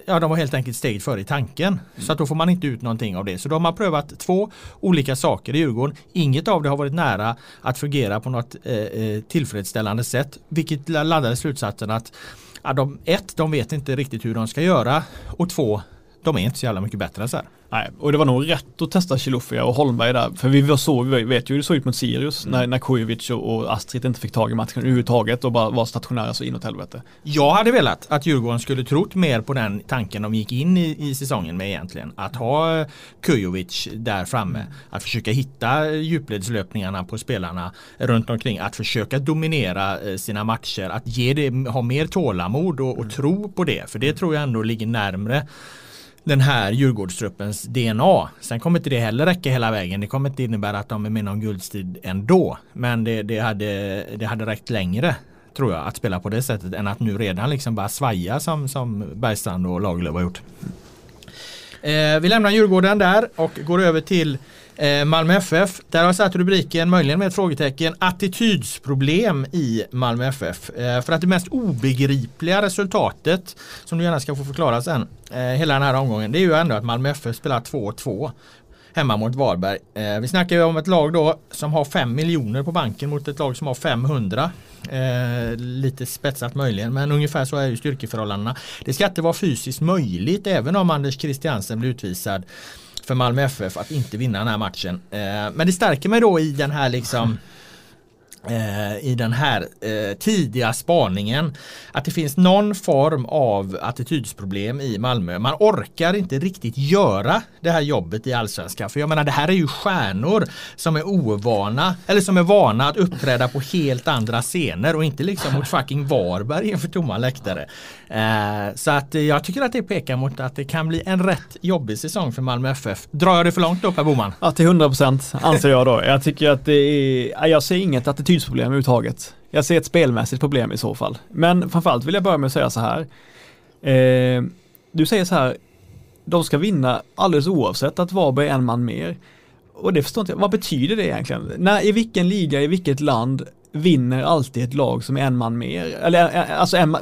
ja, de var helt enkelt steget före i tanken. Mm. Så att då får man inte ut någonting av det. Så de har prövat två olika saker i Djurgården. Inget av det har varit nära att fungera på något eh, eh tillfredsställande sätt. Vilket laddade slutsatsen att ja, de, ett, de vet inte riktigt hur de ska göra. Och två, de är inte så jävla mycket bättre än så här. Nej, och det var nog rätt att testa Chilufya och Holmberg där. För vi var så, vi vet ju hur det såg ut mot Sirius mm. när, när Kujovic och, och Astrid inte fick tag i matchen överhuvudtaget och bara var stationära så inåt helvete. Jag hade velat att Djurgården skulle trott mer på den tanken de gick in i, i säsongen med egentligen. Att ha Kujovic där framme. Att försöka hitta djupledslöpningarna på spelarna runt omkring. Att försöka dominera eh, sina matcher. Att ge det, ha mer tålamod och, och mm. tro på det. För det tror jag ändå ligger närmre den här Djurgårdstruppens DNA. Sen kommer inte det heller räcka hela vägen. Det kommer inte innebära att de är med någon guldstid ändå. Men det, det, hade, det hade räckt längre tror jag att spela på det sättet än att nu redan liksom bara svaja som, som Bergstrand och Lagerlöf har gjort. Eh, vi lämnar Djurgården där och går över till Eh, Malmö FF, där har jag satt rubriken, möjligen med ett frågetecken, attitydsproblem i Malmö FF. Eh, för att det mest obegripliga resultatet, som du gärna ska få förklara sen, eh, hela den här omgången, det är ju ändå att Malmö FF spelar 2-2 hemma mot Varberg. Eh, vi snackar ju om ett lag då som har 5 miljoner på banken mot ett lag som har 500. Eh, lite spetsat möjligen men ungefär så är ju styrkeförhållandena. Det ska inte vara fysiskt möjligt även om Anders Christiansen blir utvisad för Malmö FF att inte vinna den här matchen. Eh, men det stärker mig då i den här liksom Eh, i den här eh, tidiga spaningen att det finns någon form av attitydsproblem i Malmö. Man orkar inte riktigt göra det här jobbet i allsvenskan. För jag menar det här är ju stjärnor som är ovana eller som är vana att uppträda på helt andra scener och inte liksom mot fucking Varberg inför tomma läktare. Eh, så att jag tycker att det pekar mot att det kan bli en rätt jobbig säsong för Malmö FF. Drar jag det för långt då Per Boman? Ja till 100% anser jag då. Jag tycker att det är, jag ser inget attityd attitydsproblem överhuvudtaget. Jag ser ett spelmässigt problem i så fall. Men framförallt vill jag börja med att säga så här. Eh, du säger så här, de ska vinna alldeles oavsett att Varberg är en man mer. Och det förstår inte jag, vad betyder det egentligen? När, I vilken liga, i vilket land vinner alltid ett lag som är en man mer? Eller eh, eh, alltså, en,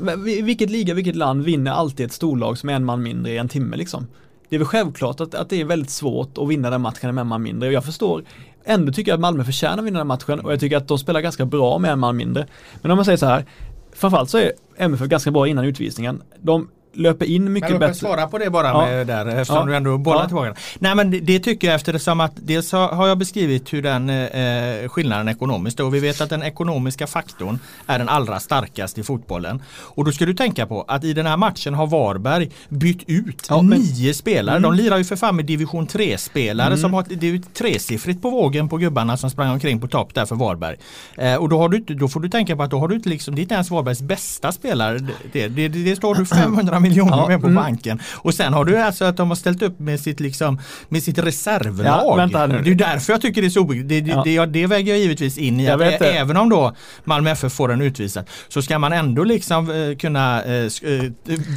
vilket liga, vilket land vinner alltid ett storlag som är en man mindre i en timme liksom? det är väl självklart att, att det är väldigt svårt att vinna den matchen med en man mindre. och Jag förstår, ändå tycker jag att Malmö förtjänar att vinna den matchen och jag tycker att de spelar ganska bra med en man mindre. Men om man säger så här, framförallt så är MFF ganska bra innan utvisningen. De löper in mycket men bättre. svara på det bara ja. med där eftersom ja. du ändå bollar ja. tillbaka. Nej men det, det, tycker jag eftersom att dels har jag beskrivit hur den eh, skillnaden ekonomiskt och vi vet att den ekonomiska faktorn är den allra starkaste i fotbollen. Och då ska du tänka på att i den här matchen har Varberg bytt ut ja, men, nio spelare. Mm. De lirar ju för fan med division 3-spelare mm. som har det är tresiffrigt på vågen på gubbarna som sprang omkring på topp där för Varberg. Eh, och då, du, då får du tänka på att då har du inte liksom, det är inte ens Varbergs bästa spelare. Det, det, det, det står du 500 miljoner ja, med på mm. banken. Och sen har du alltså att de har ställt upp med sitt, liksom, med sitt reservlag. Ja, det är därför jag tycker det är så det, det, det, det väger jag givetvis in i. Att även om då Malmö FF får en utvisad så ska man ändå liksom eh, kunna eh, eh,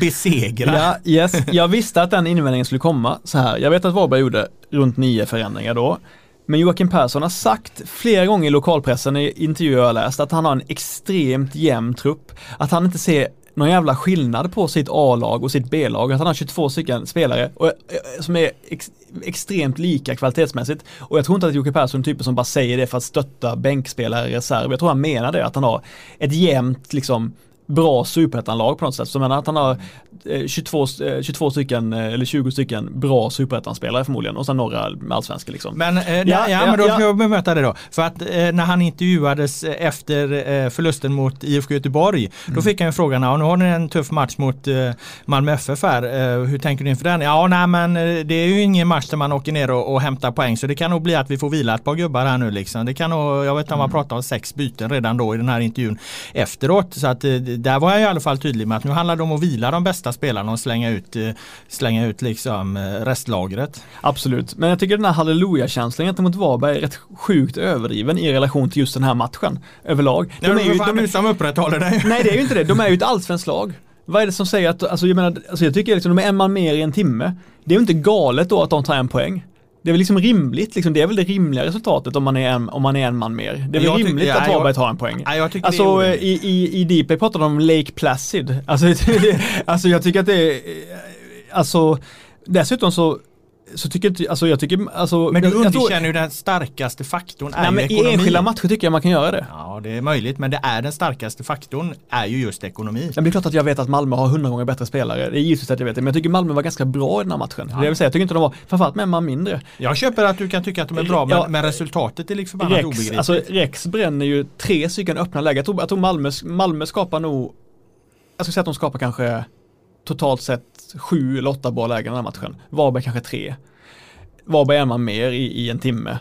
besegra. Ja, yes. Jag visste att den invändningen skulle komma så här. Jag vet att Varberg gjorde runt nio förändringar då. Men Joakim Persson har sagt flera gånger i lokalpressen i intervjuer jag läst att han har en extremt jämn trupp. Att han inte ser någon jävla skillnad på sitt A-lag och sitt B-lag. Att han har 22 stycken spelare och, eh, som är ex, extremt lika kvalitetsmässigt. Och jag tror inte att Jocke Persson är typen som bara säger det för att stötta bänkspelare i reserv. Jag tror han menar det, att han har ett jämnt liksom bra superettanlag på något sätt. Så jag menar att han har 22, eh, 22 eh, stycken eh, eller 20 stycken bra superettanspelare förmodligen och sen några allsvenska liksom. Men, eh, ja, ja, ja, men då ska jag bemöta det då. För att eh, när han intervjuades efter eh, förlusten mot IFK Göteborg mm. då fick han ju frågan, ja nu har ni en tuff match mot Malmö FF här. hur tänker du inför den? Ja, nej men det är ju ingen match där man åker ner och, och hämtar poäng så det kan nog bli att vi får vila ett par gubbar här nu liksom. Det kan nog, jag vet inte om man mm. pratar om sex byten redan då i den här intervjun efteråt. Så att där var jag i alla fall tydlig med att nu handlar det om att vila de bästa spelarna och slänga ut, eh, slänga ut liksom eh, restlagret. Absolut, men jag tycker den här halleluja-känslan gentemot Varberg är rätt sjukt överdriven i relation till just den här matchen överlag. De är ju, de är, som upprätthåller det. Nej det är ju inte det, de är ju ett allsvenskt lag. Vad är det som säger att, alltså jag menar, alltså jag tycker liksom de är en man mer i en timme. Det är ju inte galet då att de tar en poäng. Det är väl liksom rimligt, liksom, det är väl det rimliga resultatet om man är en, om man är en man mer. Det är väl rimligt tycker, att ja, Varberg tar en poäng. Ja, alltså i, i, i Deepay pratar de om Lake Placid. Alltså, alltså jag tycker att det är, alltså dessutom så så tycker inte, alltså jag tycker, alltså Men du underkänner ju den starkaste faktorn nej, är men ekonomi. I enskilda matcher tycker jag man kan göra det. Ja det är möjligt men det är den starkaste faktorn är ju just ekonomi. Men det är klart att jag vet att Malmö har hundra gånger bättre spelare. Det är givetvis att jag vet det. Men jag tycker Malmö var ganska bra i den här matchen. Ja. Det vill säga, jag tycker inte de var, framförallt med man mindre. Jag köper att du kan tycka att de är bra men, ja, men resultatet är liksom förbannat Rex, obegripligt. Alltså Rex bränner ju tre stycken öppna lägen. Jag tror, jag tror Malmö, Malmö skapar nog, jag ska säga att de skapar kanske totalt sett sju eller åtta bra lägen i den här matchen. Varberg kanske tre. Varberg är man mer i, i en timme.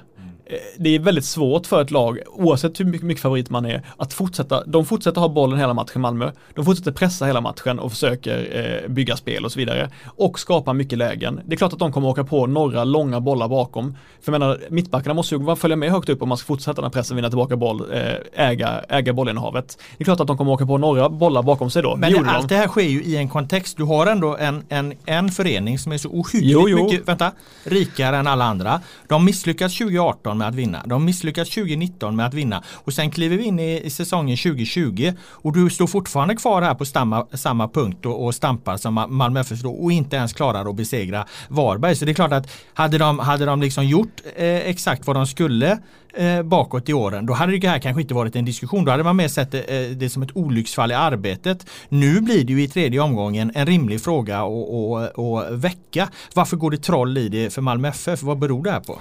Eh, det är väldigt svårt för ett lag, oavsett hur mycket, mycket favorit man är, att fortsätta, de fortsätter ha bollen hela matchen Malmö, de fortsätter pressa hela matchen och försöker eh, bygga spel och så vidare. Och skapa mycket lägen. Det är klart att de kommer åka på några långa bollar bakom. För jag menar, mittbackarna måste ju följa med högt upp om man ska fortsätta den här pressen, vinna tillbaka boll, eh, äga, äga bollinnehavet. Det är klart att de kommer åka på några bollar bakom sig då. Men det, allt de. det här sker ju i en kontext, du har ändå en, en, en förening som är så ohyggligt jo, jo. mycket, vänta, rikare än alla andra. De misslyckas 2018 med att vinna. De misslyckas 2019 med att vinna och sen kliver vi in i, i säsongen 2020 och du står fortfarande kvar här på samma, samma punkt och, och stampar som Malmö FF och inte ens klarar att besegra Varberg. Så det är klart att hade de, hade de liksom gjort eh, exakt vad de skulle eh, bakåt i åren, då hade det här kanske inte varit en diskussion. Då hade man mer sett eh, det som ett olycksfall i arbetet. Nu blir det ju i tredje omgången en rimlig fråga att väcka. Varför går det troll i det för Malmö FF? Vad beror det här på?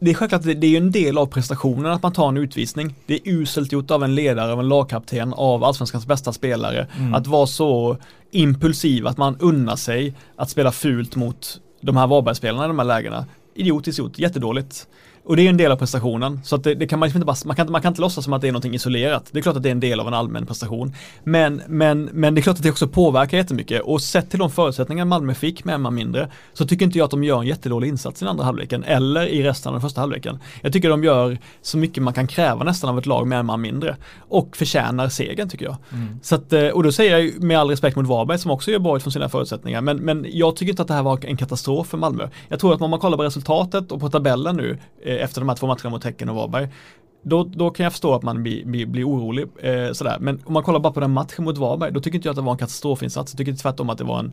Det är självklart, det är ju en del av prestationen att man tar en utvisning. Det är uselt gjort av en ledare, av en lagkapten, av allsvenskans bästa spelare. Mm. Att vara så impulsiv att man unnar sig att spela fult mot de här Varbergsspelarna i de här lägena. Idiotiskt gjort, jättedåligt. Och det är en del av prestationen. Så att det, det kan man inte bara, man kan, man kan inte låtsas som att det är någonting isolerat. Det är klart att det är en del av en allmän prestation. Men, men, men det är klart att det också påverkar jättemycket. Och sett till de förutsättningar Malmö fick med en man mindre så tycker inte jag att de gör en jättedålig insats i den andra halvleken eller i resten av den första halvleken. Jag tycker de gör så mycket man kan kräva nästan av ett lag med en man mindre. Och förtjänar segern tycker jag. Mm. Så att, eh, och då säger jag med all respekt mot Varberg som också gör bra utifrån sina förutsättningar. Men, men jag tycker inte att det här var en katastrof för Malmö. Jag tror att om man kollar på resultatet och på tabellen nu eh, efter de här två matcherna mot Häcken och Varberg. Då, då kan jag förstå att man blir, blir, blir orolig. Eh, sådär. Men om man kollar bara på den matchen mot Varberg, då tycker inte jag att det var en katastrofinsats. Jag tycker tvärtom att det var en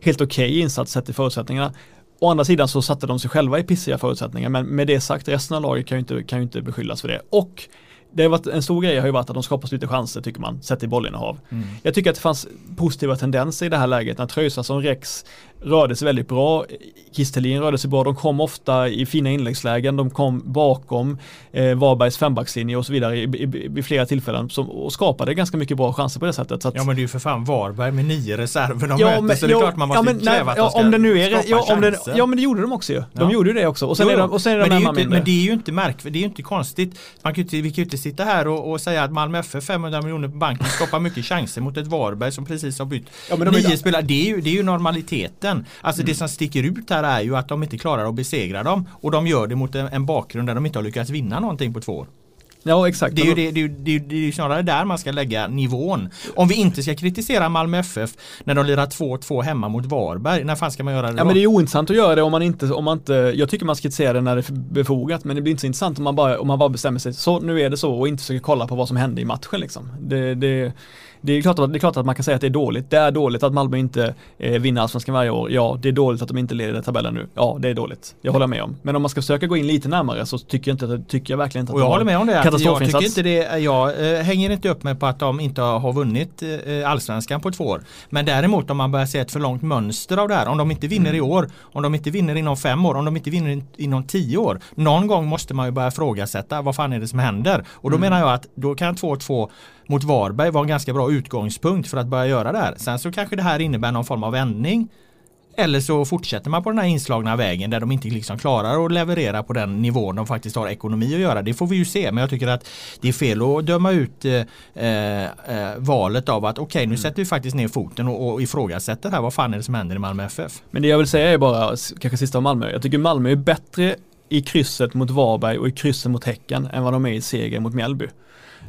helt okej okay insats sett till förutsättningarna. Å andra sidan så satte de sig själva i pissiga förutsättningar men med det sagt resten av laget kan ju inte, kan ju inte beskyllas för det. Och det har varit en stor grej har ju varit att de skapar så lite chanser tycker man, sett i bollinnehav. Mm. Jag tycker att det fanns positiva tendenser i det här läget när Tröjsa som Rex rörde sig väldigt bra. Kistelin rörde sig bra, de kom ofta i fina inläggslägen, de kom bakom eh, Varbergs fembackslinje och så vidare i, i, i flera tillfällen som, och skapade ganska mycket bra chanser på det sättet. Att, ja men det är ju för fan Varberg med nio reserver de ja, möter men, så det är klart man måste ja, men, kräva nej, att de ska om det nu är, ja, om det, ja men det gjorde de också ju. De gjorde ju det också. Och sen jo, är de, och sen är de men, det är inte, men det är ju inte märkligt, det är ju inte konstigt. Man kan inte, vi kan ju inte sitta här och, och säga att Malmö FF 500 miljoner på banken skapar mycket chanser mot ett Varberg som precis har bytt ja, nio spelare. Det är, ju, det är ju normaliteten. Alltså mm. det som sticker ut här är ju att de inte klarar att besegra dem och de gör det mot en, en bakgrund där de inte har lyckats vinna någonting på två år. Ja exakt. Det är ju det, det, det, det är snarare där man ska lägga nivån. Om vi inte ska kritisera Malmö FF när de lirar 2-2 hemma mot Varberg, när fan ska man göra det då? Ja men det är ointressant att göra det om man inte, om man inte, jag tycker man ska kritisera det när det är befogat men det blir inte så intressant om man bara, om man bara bestämmer sig, så nu är det så och inte försöker kolla på vad som hände i matchen liksom. Det, det, det är, klart att, det är klart att man kan säga att det är dåligt. Det är dåligt att Malmö inte eh, vinner allsvenskan varje år. Ja, det är dåligt att de inte leder tabellen nu. Ja, det är dåligt. Jag håller med om. Men om man ska försöka gå in lite närmare så tycker jag, inte, tycker jag verkligen inte att Och jag håller med om det. Jag, tycker inte det jag eh, hänger inte upp mig på att de inte har vunnit eh, allsvenskan på två år. Men däremot om man börjar se ett för långt mönster av det här. Om de inte vinner mm. i år, om de inte vinner inom fem år, om de inte vinner inom tio år. Någon gång måste man ju börja ifrågasätta vad fan är det som händer? Och då mm. menar jag att då kan 2-2 mot Varberg var en ganska bra utgångspunkt för att börja göra det här. Sen så kanske det här innebär någon form av vändning. Eller så fortsätter man på den här inslagna vägen där de inte liksom klarar att leverera på den nivån de faktiskt har ekonomi att göra. Det får vi ju se men jag tycker att det är fel att döma ut eh, eh, valet av att okej okay, nu mm. sätter vi faktiskt ner foten och, och ifrågasätter här vad fan är det som händer i Malmö FF. Men det jag vill säga är bara, kanske sista om Malmö, jag tycker Malmö är bättre i krysset mot Varberg och i krysset mot Häcken än vad de är i seger mot Mjällby.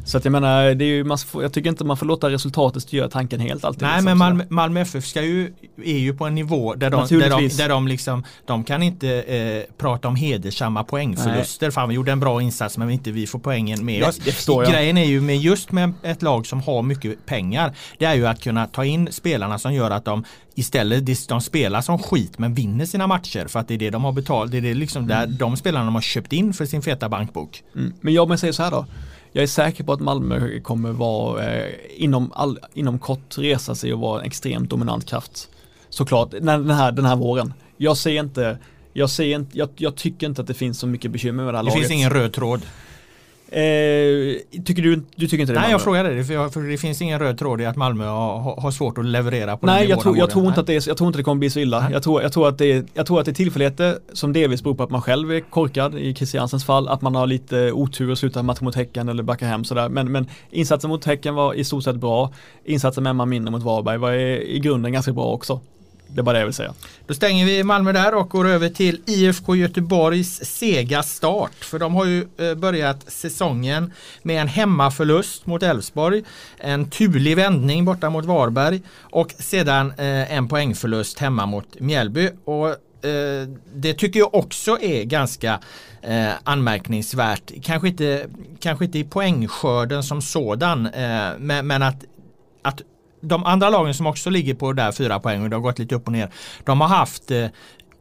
Så att jag menar, det är ju, man får, jag tycker inte man får låta resultatet styra tanken helt alltid. Nej liksom, men Malmö, Malmö FF ska ju, är ju på en nivå där de, där de, där de liksom, de kan inte eh, prata om hedersamma poängförluster. Nej. Fan vi gjorde en bra insats men inte vi får poängen med oss. Det. Grejen är ju med just med ett lag som har mycket pengar. Det är ju att kunna ta in spelarna som gör att de istället de spelar som skit men vinner sina matcher för att det är det de har betalt. Det är det liksom mm. där de spelarna de har köpt in för sin feta bankbok. Mm. Men jag men säger så här då jag är säker på att Malmö kommer vara eh, inom, all, inom kort resa sig och vara en extremt dominant kraft. Såklart, den här, den här våren. Jag ser inte, jag, ser inte jag, jag tycker inte att det finns så mycket bekymmer med det här det laget. Det finns ingen röd tråd. Eh, tycker du, du tycker inte det? Nej, jag frågade det för, jag, för det finns ingen röd tråd i att Malmö har, har svårt att leverera på Nej, den jag, tror, jag tror inte att det är, jag tror inte det kommer bli så illa. Jag tror, jag, tror att det är, jag tror att det är tillfälligheter som delvis beror på att man själv är korkad i Christiansens fall, att man har lite otur och slutar matchen mot Häcken eller backar hem sådär. Men, men insatsen mot Häcken var i stort sett bra. Insatsen med Emma Minne mot Varberg var i, i grunden ganska bra också. Det är bara det jag vill säga. Då stänger vi Malmö där och går över till IFK Göteborgs sega start. För de har ju eh, börjat säsongen med en hemmaförlust mot Elfsborg. En turlig vändning borta mot Varberg och sedan eh, en poängförlust hemma mot Mjällby. Och eh, det tycker jag också är ganska eh, anmärkningsvärt. Kanske inte, kanske inte i poängskörden som sådan eh, men, men, att, att de andra lagen som också ligger på där fyra poäng och det har gått lite upp och ner. De har haft eh,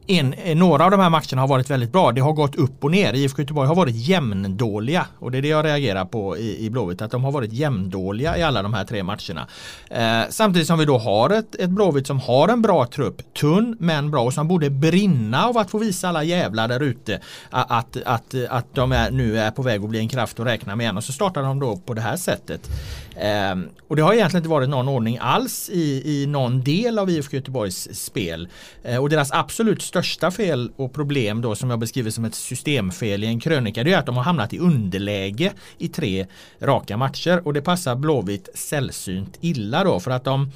en, eh, några av de här matcherna har varit väldigt bra. Det har gått upp och ner. IFK Göteborg har varit jämndåliga. Och det är det jag reagerar på i, i Blåvitt. Att de har varit jämndåliga i alla de här tre matcherna. Eh, samtidigt som vi då har ett, ett Blåvitt som har en bra trupp. Tunn men bra och som borde brinna av att få visa alla jävlar där ute att, att, att, att de är, nu är på väg att bli en kraft att räkna med igen. Och så startar de då på det här sättet. Eh, och det har egentligen inte varit någon ordning alls i, i någon del av IFK Göteborgs spel. Eh, och deras absolut största största fel och problem då som jag beskriver som ett systemfel i en krönika det är att de har hamnat i underläge i tre raka matcher och det passar Blåvitt sällsynt illa då för att de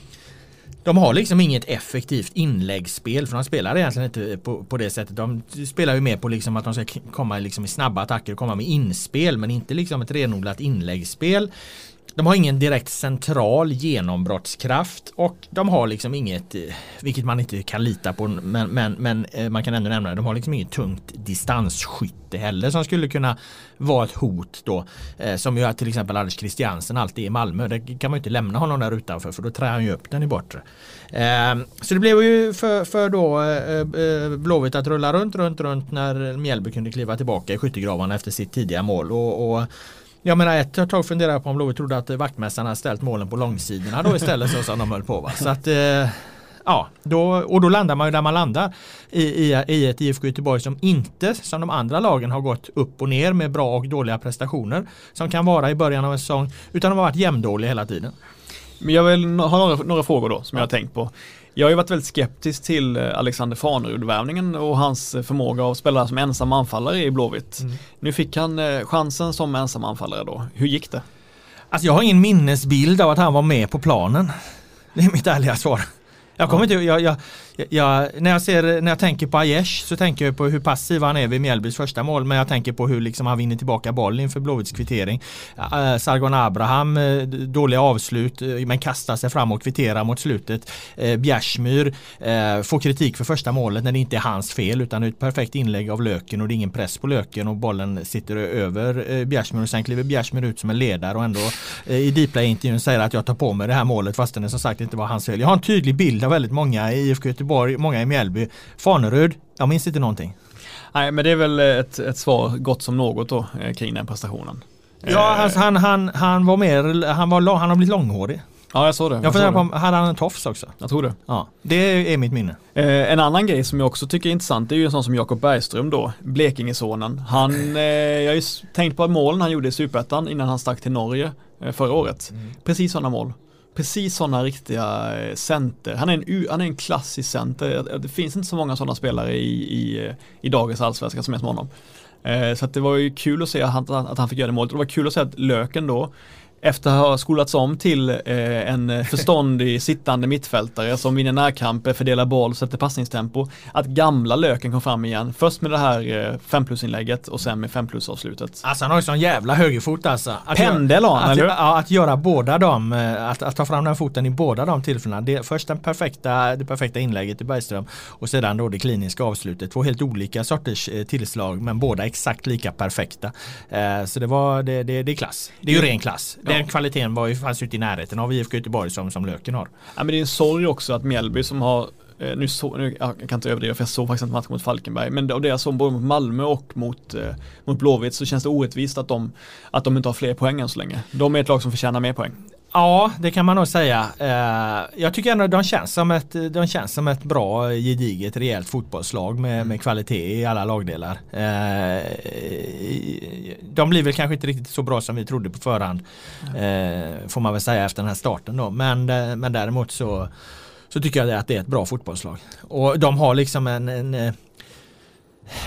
de har liksom inget effektivt inläggsspel för de spelar egentligen inte på, på det sättet. De spelar ju mer på liksom att de ska komma liksom i snabba attacker och komma med inspel men inte liksom ett renodlat inläggsspel de har ingen direkt central genombrottskraft och de har liksom inget, eh, vilket man inte kan lita på, men, men, men eh, man kan ändå nämna det, de har liksom inget tungt distansskytte heller som skulle kunna vara ett hot då. Eh, som ju till exempel Anders Christiansen alltid är i Malmö. Där kan man ju inte lämna honom där utanför för då trär han ju upp den i bortre. Ehm, så det blev ju för, för då Blåvitt att rulla runt, runt, runt när Mjällby kunde kliva tillbaka i skyttegravarna efter sitt tidiga mål. och, och jag menar ett tag funderade jag på om Lovi trodde att vaktmästarna hade ställt målen på långsidorna då istället så som de höll på. Va? Så att, eh, ja, då, och då landar man ju där man landar i, i, i ett IFK Göteborg som inte som de andra lagen har gått upp och ner med bra och dåliga prestationer som kan vara i början av en säsong utan de har varit jämndåliga hela tiden. Men jag vill ha några, några frågor då som ja. jag har tänkt på. Jag har ju varit väldigt skeptisk till eh, Alexander Farnerud-värvningen och hans eh, förmåga att spela som ensam anfallare i Blåvitt. Mm. Nu fick han eh, chansen som ensam anfallare då. Hur gick det? Alltså jag har ingen minnesbild av att han var med på planen. Det är mitt ärliga svar. Jag kommer inte, jag, jag, jag, när, jag ser, när jag tänker på Aiesh så tänker jag på hur passiv han är vid Mjällbys första mål. Men jag tänker på hur liksom han vinner tillbaka bollen inför Blåvitts kvittering. Uh, Sargon Abraham, eh, uh, dåliga avslut uh, men kastar sig fram och kvitterar mot slutet. Uh, Bjärsmyr får kritik för första målet när det inte är hans fel utan det är ett perfekt inlägg av Löken och det är ingen press på Löken och bollen sitter över uh, Bjärsmyr och sen kliver Bjärsmyr ut som en ledare och ändå i Dplay-intervjun säger att jag tar på mig det här målet fastän det som sagt inte var hans fel. Jag har en tydlig bild av väldigt många i IFK Göteborg, många i Mjällby. Fanerud, jag minns inte någonting. Nej men det är väl ett, ett svar gott som något då eh, kring den prestationen. Ja, alltså, han, han, han var mer, han, var, han har blivit långhårig. Ja jag såg det. Jag funderar på, hade han en tofs också? Jag tror det. Ja, det är mitt minne. Eh, en annan grej som jag också tycker är intressant är ju en sån som Jakob Bergström då, Blekingesonen. Han, eh, jag har ju tänkt på målen han gjorde i Superettan innan han stack till Norge eh, förra året. Mm. Precis sådana mål precis sådana riktiga eh, center. Han är en, han är en klassisk center. Det finns inte så många sådana spelare i, i, i dagens allsvenska som är som honom. Eh, så det var ju kul att se att han, att han fick göra det målet. Det var kul att se att Löken då efter att ha skolats om till eh, en förståndig sittande mittfältare som vinner närkamper, fördelar boll, sätter passningstempo. Att gamla löken kom fram igen. Först med det här eh, 5 plus inlägget och sen med 5 plus avslutet. Alltså han har ju sån jävla högerfot alltså. Att Pendel har han, eller Ja, att göra båda dem, eh, att, att ta fram den foten i båda de tillfällena. Det, först den perfekta, det perfekta inlägget i Bergström och sedan då det kliniska avslutet. Två helt olika sorters eh, tillslag men båda exakt lika perfekta. Eh, så det var, det, det, det är klass. Det är ju ren klass. Ja den kvaliteten var ju, fanns ju inte i närheten av IFK Göteborg som, som Löken har. Ja, men det är en sorg också att Mjällby som har eh, nu, så, nu jag kan inte överdriva för jag såg faktiskt inte matchen mot Falkenberg men av det jag såg både mot Malmö och mot, eh, mot Blåvitt så känns det orättvist att de, att de inte har fler poäng än så länge. De är ett lag som förtjänar mer poäng. Ja, det kan man nog säga. Eh, jag tycker ändå de känns som ett, de känns som ett bra, gediget, rejält fotbollslag med, med kvalitet i alla lagdelar. Eh, de blir väl kanske inte riktigt så bra som vi trodde på förhand. Eh, får man väl säga efter den här starten då. Men, men däremot så, så tycker jag att det är ett bra fotbollslag. Och de har liksom en, en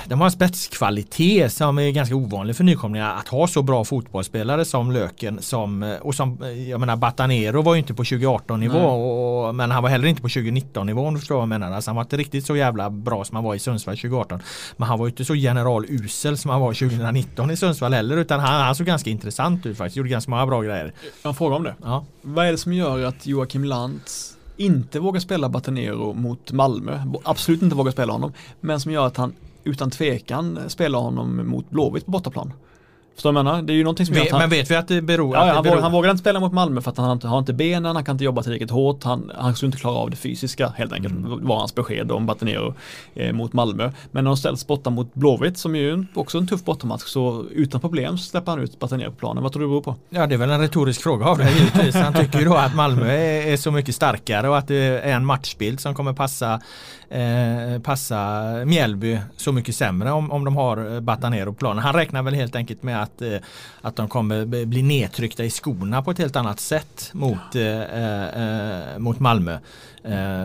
de har en spetskvalitet som är ganska ovanlig för nykomlingar att ha så bra fotbollsspelare som Löken som och som jag menar Batanero var ju inte på 2018 nivå och, men han var heller inte på 2019 nivå om du förstår vad jag menar. Alltså han var inte riktigt så jävla bra som han var i Sundsvall 2018. Men han var ju inte så generalusel som han var 2019 i Sundsvall heller utan han, han såg ganska intressant ut faktiskt. Gjorde ganska många bra grejer. Jag frågar om det. Ja. Vad är det som gör att Joakim Lantz inte vågar spela Batanero mot Malmö, absolut inte vågar spela honom, men som gör att han utan tvekan spela honom mot Blåvitt på bortaplan. Förstår du vad jag menar? Det är ju någonting som vet, han, Men vet vi att det beror? Ja, att det han, beror. han vågar inte spela mot Malmö för att han har inte benen, han kan inte jobba tillräckligt hårt, han, han skulle inte klara av det fysiska helt enkelt. Mm. var hans besked om Batanero eh, mot Malmö. Men när de ställs borta mot Blåvitt som ju också en tuff bortamatch så utan problem släpper han ut Batanero på planen. Vad tror du det beror på? Ja det är väl en retorisk fråga av det givetvis. Han tycker ju då att Malmö är, är så mycket starkare och att det är en matchbild som kommer passa eh, passa Mjällby så mycket sämre om, om de har eh, Batanero på planen. Han räknar väl helt enkelt med att, eh, att de kommer bli nedtryckta i skorna på ett helt annat sätt mot, eh, eh mot Malmö.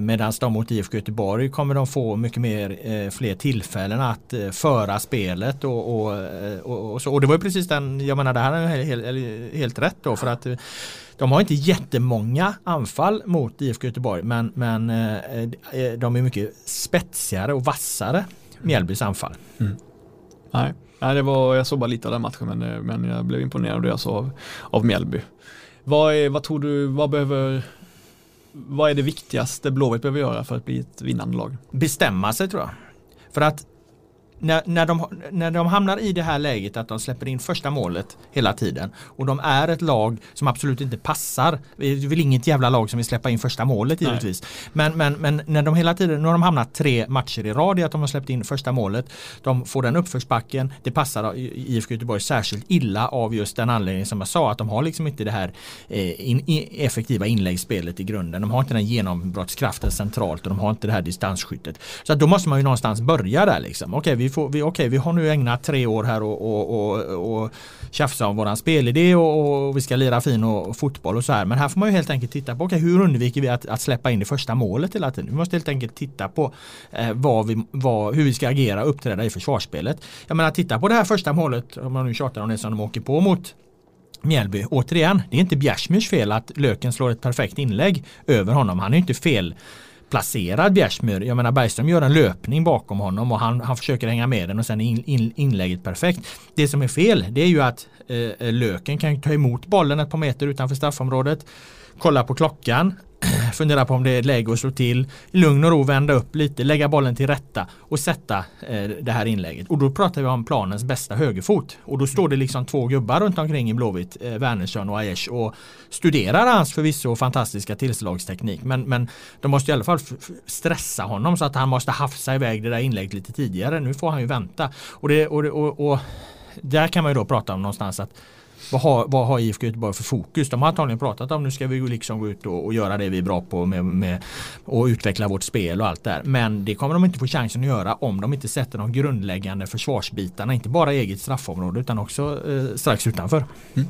Medan de mot IFK Göteborg kommer de få mycket mer fler tillfällen att föra spelet och, och, och, och, så. Och det var ju precis den, jag menar det här är helt, helt rätt då för att de har inte jättemånga anfall mot IFK Göteborg men, men de är mycket spetsigare och vassare Mjällbys anfall. Mm. Nej. Nej, det var, jag såg bara lite av den matchen men, men jag blev imponerad av det jag såg av, av Mjällby. Vad, är, vad tror du, vad behöver, vad är det viktigaste Blåvitt behöver göra för att bli ett vinnande lag? Bestämma sig tror jag. För att när, när, de, när de hamnar i det här läget att de släpper in första målet hela tiden och de är ett lag som absolut inte passar. Det är väl inget jävla lag som vill släppa in första målet givetvis. Men, men, men när de hela tiden, nu har de hamnat tre matcher i rad i att de har släppt in första målet. De får den uppförsbacken. Det passar IFK Göteborg särskilt illa av just den anledningen som jag sa att de har liksom inte det här eh, in, effektiva inläggsspelet i grunden. De har inte den genombrottskraften centralt och de har inte det här distansskyttet. Så att då måste man ju någonstans börja där liksom. Okej, vi får, vi, okay, vi har nu ägnat tre år här och, och, och, och tjafsa om våran spelidé och, och vi ska lira fin och, fotboll och så här. Men här får man ju helt enkelt titta på okay, hur undviker vi att, att släppa in det första målet hela tiden. Vi måste helt enkelt titta på eh, vad vi, vad, hur vi ska agera och uppträda i försvarsspelet. Jag menar titta på det här första målet, om man nu tjatar om det som de åker på mot Mjällby. Återigen, det är inte Bjärsmyrs fel att Löken slår ett perfekt inlägg över honom. Han är inte fel placerad Bjärsmyr. Jag menar Bergström gör en löpning bakom honom och han, han försöker hänga med den och sen är in, in, inlägget perfekt. Det som är fel det är ju att eh, eh Löken kan ta emot bollen ett par meter utanför straffområdet. Kolla på klockan. fundera på om det är läge att slå till, i lugn och ro vända upp lite, lägga bollen till rätta och sätta eh, det här inlägget. Och då pratar vi om planens bästa högerfot. Och då står det liksom två gubbar runt omkring i Blåvitt, eh, Wernersson och Aiesh och studerar hans förvisso fantastiska tillslagsteknik. Men, men de måste i alla fall stressa honom så att han måste hafsa iväg det där inlägget lite tidigare. Nu får han ju vänta. Och, det, och, och, och där kan man ju då prata om någonstans att vad har, vad har IFK Göteborg för fokus? De har antagligen pratat om nu ska vi liksom gå ut och, och göra det vi är bra på med, med, och utveckla vårt spel och allt där. Men det kommer de inte få chansen att göra om de inte sätter de grundläggande försvarsbitarna, inte bara eget straffområde utan också eh, strax utanför. Mm.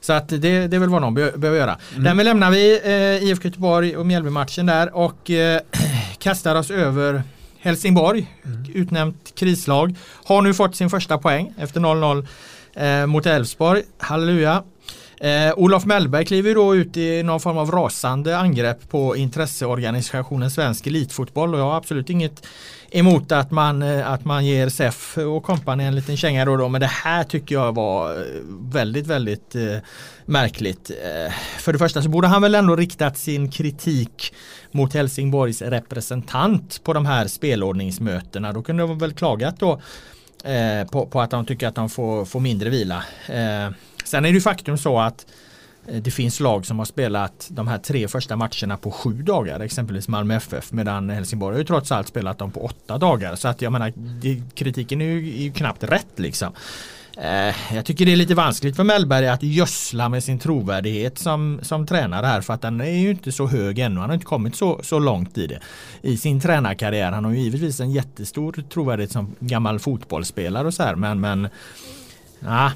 Så att det, det är väl vad de behöver göra. Mm. Därmed lämnar vi eh, IFK Göteborg och Mjällby-matchen där och eh, kastar oss över Helsingborg, mm. utnämnt krislag, har nu fått sin första poäng efter 0-0 eh, mot Elfsborg. Halleluja. Eh, Olof Mellberg kliver då ut i någon form av rasande angrepp på intresseorganisationen Svensk Elitfotboll och jag har absolut inget emot att man, eh, att man ger SEF och kompani en liten känga då, då men det här tycker jag var eh, väldigt väldigt eh, märkligt. Eh, för det första så borde han väl ändå riktat sin kritik mot Helsingborgs representant på de här spelordningsmötena. Då kunde de väl klagat då eh, på, på, att de tycker att de får, får mindre vila. Eh, Sen är det ju faktum så att eh, det finns lag som har spelat de här tre första matcherna på sju dagar, exempelvis Malmö FF, medan Helsingborg har ju trots allt spelat dem på åtta dagar. Så att jag menar, det, kritiken är ju, är ju knappt rätt liksom. Eh, jag tycker det är lite vanskligt för Mellberg att gödsla med sin trovärdighet som, som tränare här för att den är ju inte så hög ännu. Han har inte kommit så, så långt i det. I sin tränarkarriär. Han har ju givetvis en jättestor trovärdighet som gammal fotbollsspelare och så här men, men ja,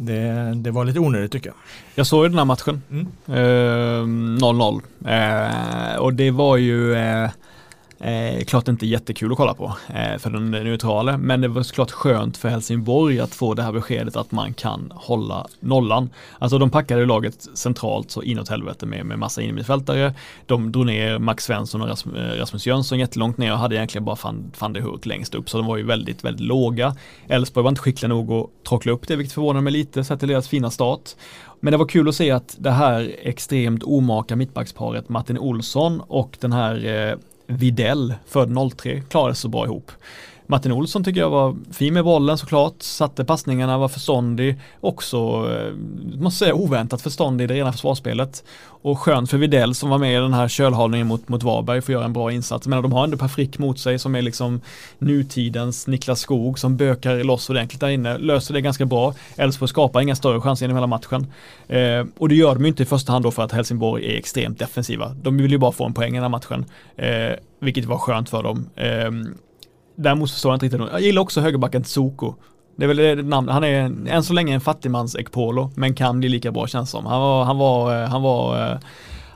det, det var lite onödigt tycker jag. Jag såg ju den här matchen. 0-0. Mm. Eh, eh, och det var ju eh, Eh, klart inte jättekul att kolla på eh, för den neutrala, men det var såklart skönt för Helsingborg att få det här beskedet att man kan hålla nollan. Alltså de packade laget centralt så inåt helvete med, med massa innermittfältare. De drog ner Max Svensson och Rasmus, eh, Rasmus Jönsson jättelångt ner och hade egentligen bara van, van de Hurk längst upp, så de var ju väldigt, väldigt låga. Elfsborg var inte skickliga nog att trockla upp det, vilket förvånar mig lite sett till deras fina start. Men det var kul att se att det här extremt omaka mittbacksparet Martin Olsson och den här eh, Videll, född 03, klarade sig så bra ihop. Martin Olsson tycker jag var fin med bollen såklart, satte passningarna, var förståndig, också, eh, måste säga oväntat förståndig i det rena försvarsspelet. Och skönt för Videll som var med i den här kölhalningen mot, mot Varberg får göra en bra insats. Men de har ändå Per Frick mot sig som är liksom nutidens Niklas Skog som bökar loss ordentligt där inne, löser det ganska bra. Elfsborg skapar inga större chanser genom hela matchen. Eh, och det gör de ju inte i första hand då för att Helsingborg är extremt defensiva. De vill ju bara få en poäng i den här matchen, eh, vilket var skönt för dem. Eh, Däremot förstår jag inte riktigt. Jag gillar också högerbacken Tsoko. Det är väl det namnet. Han är än så länge en fattigmans Ekpolo, men kan bli lika bra känns som. Han var, han var, eh, han var eh,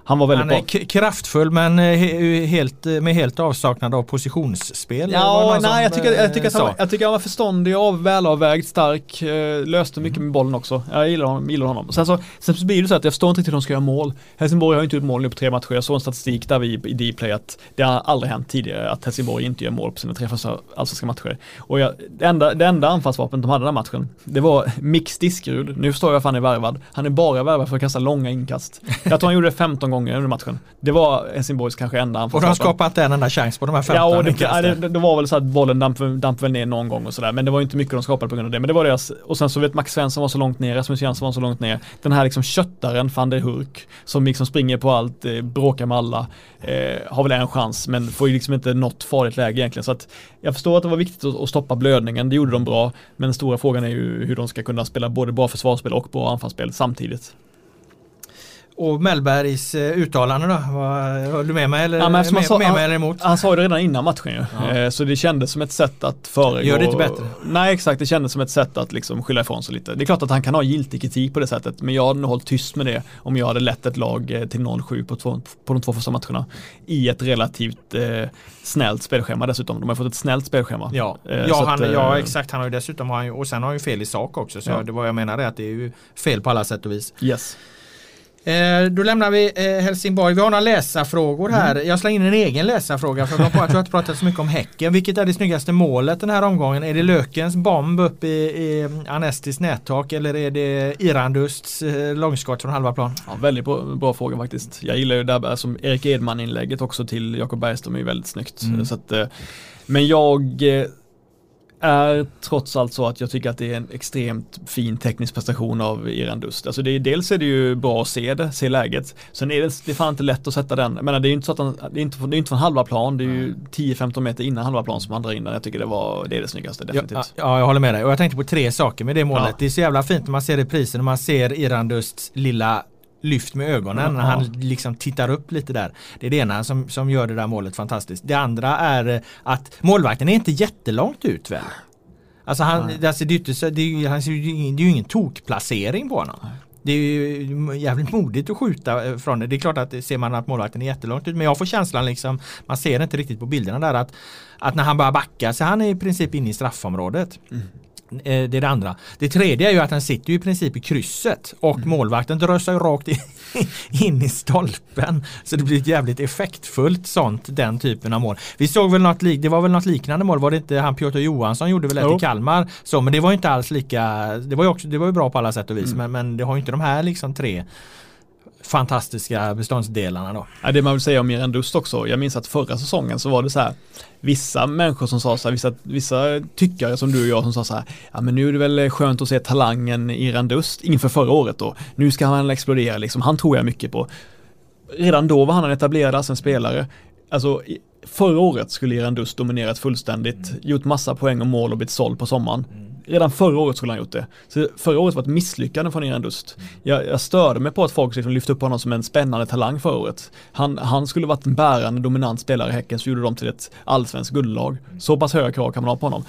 han var väldigt Han är kraftfull men eh, he- helt, eh, med helt avsaknad av positionsspel. Ja, nej, jag tycker, eh, jag, tycker att han, jag tycker han var förståndig, av, välavvägd, stark, eh, löste mycket med bollen också. Jag gillar honom. Gillar honom. Sen, så, sen så blir det så att jag förstår inte riktigt hur de ska göra mål. Helsingborg har ju inte gjort mål nu på tre matcher. Jag såg en statistik där vi i Dplay att det har aldrig hänt tidigare att Helsingborg inte gör mål på sina tre första allsvenska matcher. Och jag, det, enda, det enda anfallsvapnet de hade den här matchen, det var Mix Diskerud. Nu förstår jag varför han är värvad. Han är bara värvad för att kasta långa inkast. Jag tror han gjorde det 15 gånger under matchen. Det var Helsingborgs kanske enda Och de har skapat en enda chans på de här 15 Ja, och det, ja, det, det var väl så att bollen damp, damp väl ner någon gång och sådär. Men det var ju inte mycket de skapade på grund av det. Men det var deras, och sen så vet Max Svensson var så långt ner, Rasmus Jansson var så långt ner. Den här liksom köttaren, van der Hurk, som liksom springer på allt, eh, bråkar med alla, eh, har väl en chans men får ju liksom inte något farligt läge egentligen. Så att jag förstår att det var viktigt att, att stoppa blödningen, det gjorde de bra. Men den stora frågan är ju hur de ska kunna spela både bra försvarsspel och bra anfallsspel samtidigt. Och Mellbergs eh, uttalande då? Höll du med mig eller, Ja, med, han sa- med han- mig eller emot? Han sa ju det redan innan matchen ju. Ja. Eh, Så det kändes som ett sätt att föregå. Gör det inte bättre. Nej exakt, det kändes som ett sätt att liksom skylla ifrån sig lite. Det är klart att han kan ha giltig kritik på det sättet, men jag hade nog hållit tyst med det om jag hade lett ett lag eh, till 0-7 på, två, på de två första matcherna. I ett relativt eh, snällt spelschema dessutom. De har fått ett snällt spelschema. Ja, Eh, ja, han, att, ja exakt. Han har ju dessutom han och sen har han ju fel i sak också. Så Ja. det vad jag menar är att det är ju fel på alla sätt och vis. Yes. Eh, då lämnar vi eh, Helsingborg. Vi har några läsarfrågor här. Jag slänger in en egen läsarfråga för jag har inte pratat så mycket om Häcken. Vilket är det snyggaste målet den här omgången? Är det Lökens bomb upp i, i Anestis nättak eller är det Irandusts eh, långskott från halva plan? Ja, väldigt bra, bra fråga faktiskt. Jag gillar ju det där som Erik Edman inlägget också till Jakob Bergström är ju väldigt snyggt. Mm. Så att, men jag är trots allt så att jag tycker att det är en extremt fin teknisk prestation av Iran Dust. Alltså det är, dels är det ju bra att se det, se läget. Sen är det, det fan inte lätt att sätta den. Jag menar, det är ju inte så att han, det är inte, det är inte från halva plan, det är ju 10-15 meter innan halva plan som han drar in den. Jag tycker det var, det är det snyggaste Ja, definitivt. ja, jag håller med dig. Och jag tänkte på tre saker med det målet. Ja. Det är så jävla fint när man ser reprisen och man ser Irandusts lilla lyft med ögonen när Ja. han liksom tittar upp lite där. Det är det ena som, som gör det där målet fantastiskt. Det andra är eh, att målvakten är inte jättelångt ut väl? Alltså han, Nej. alltså det, är inte det, är, han- det är ju ingen- tokplacering på honom. Det är ju jävligt modigt att skjuta eh, från det. Det är klart att det ser man att målvakten är jättelångt ut. Men jag får känslan liksom, man ser inte riktigt på bilderna där att, att när han börjar backa så han är i princip inne i straffområdet. Eh, Det är det andra. Det tredje är ju att han sitter i princip i krysset och Mm. målvakten drösar ju rakt in, in i stolpen. Så det blir ett jävligt effektfullt sånt, den typen av mål. Vi såg väl något, det var väl något liknande mål, var det inte han Piotr Johansson gjorde väl ett Jo. i Kalmar? Så, men det var ju inte alls lika, det var ju också, det var ju bra på alla sätt och vis, Mm. men, men det har ju inte de här liksom tre fantastiska beståndsdelarna då. Ja, det man vill säga om Miran Dust också, jag minns att förra säsongen så var det så här Vissa människor som sa så här, vissa, vissa tyckare som du och jag som sa så här Ja men nu är det väl skönt att se talangen Irandust inför förra året då. Nu ska han explodera liksom, han tror jag mycket på. Redan då var han en etablerad som spelare. Alltså förra året skulle Irandust dominerat fullständigt, gjort massa poäng och mål och blivit såld på sommaren. Redan förra året skulle han gjort det. Så förra året var ett misslyckande från Iran Dust. Jag, jag störde mig på att folk liksom lyfte upp honom som en spännande talang förra året. Han, han skulle varit en bärande dominant spelare i Häcken så gjorde de till ett allsvenskt guldlag. Så pass höga krav kan man ha på honom.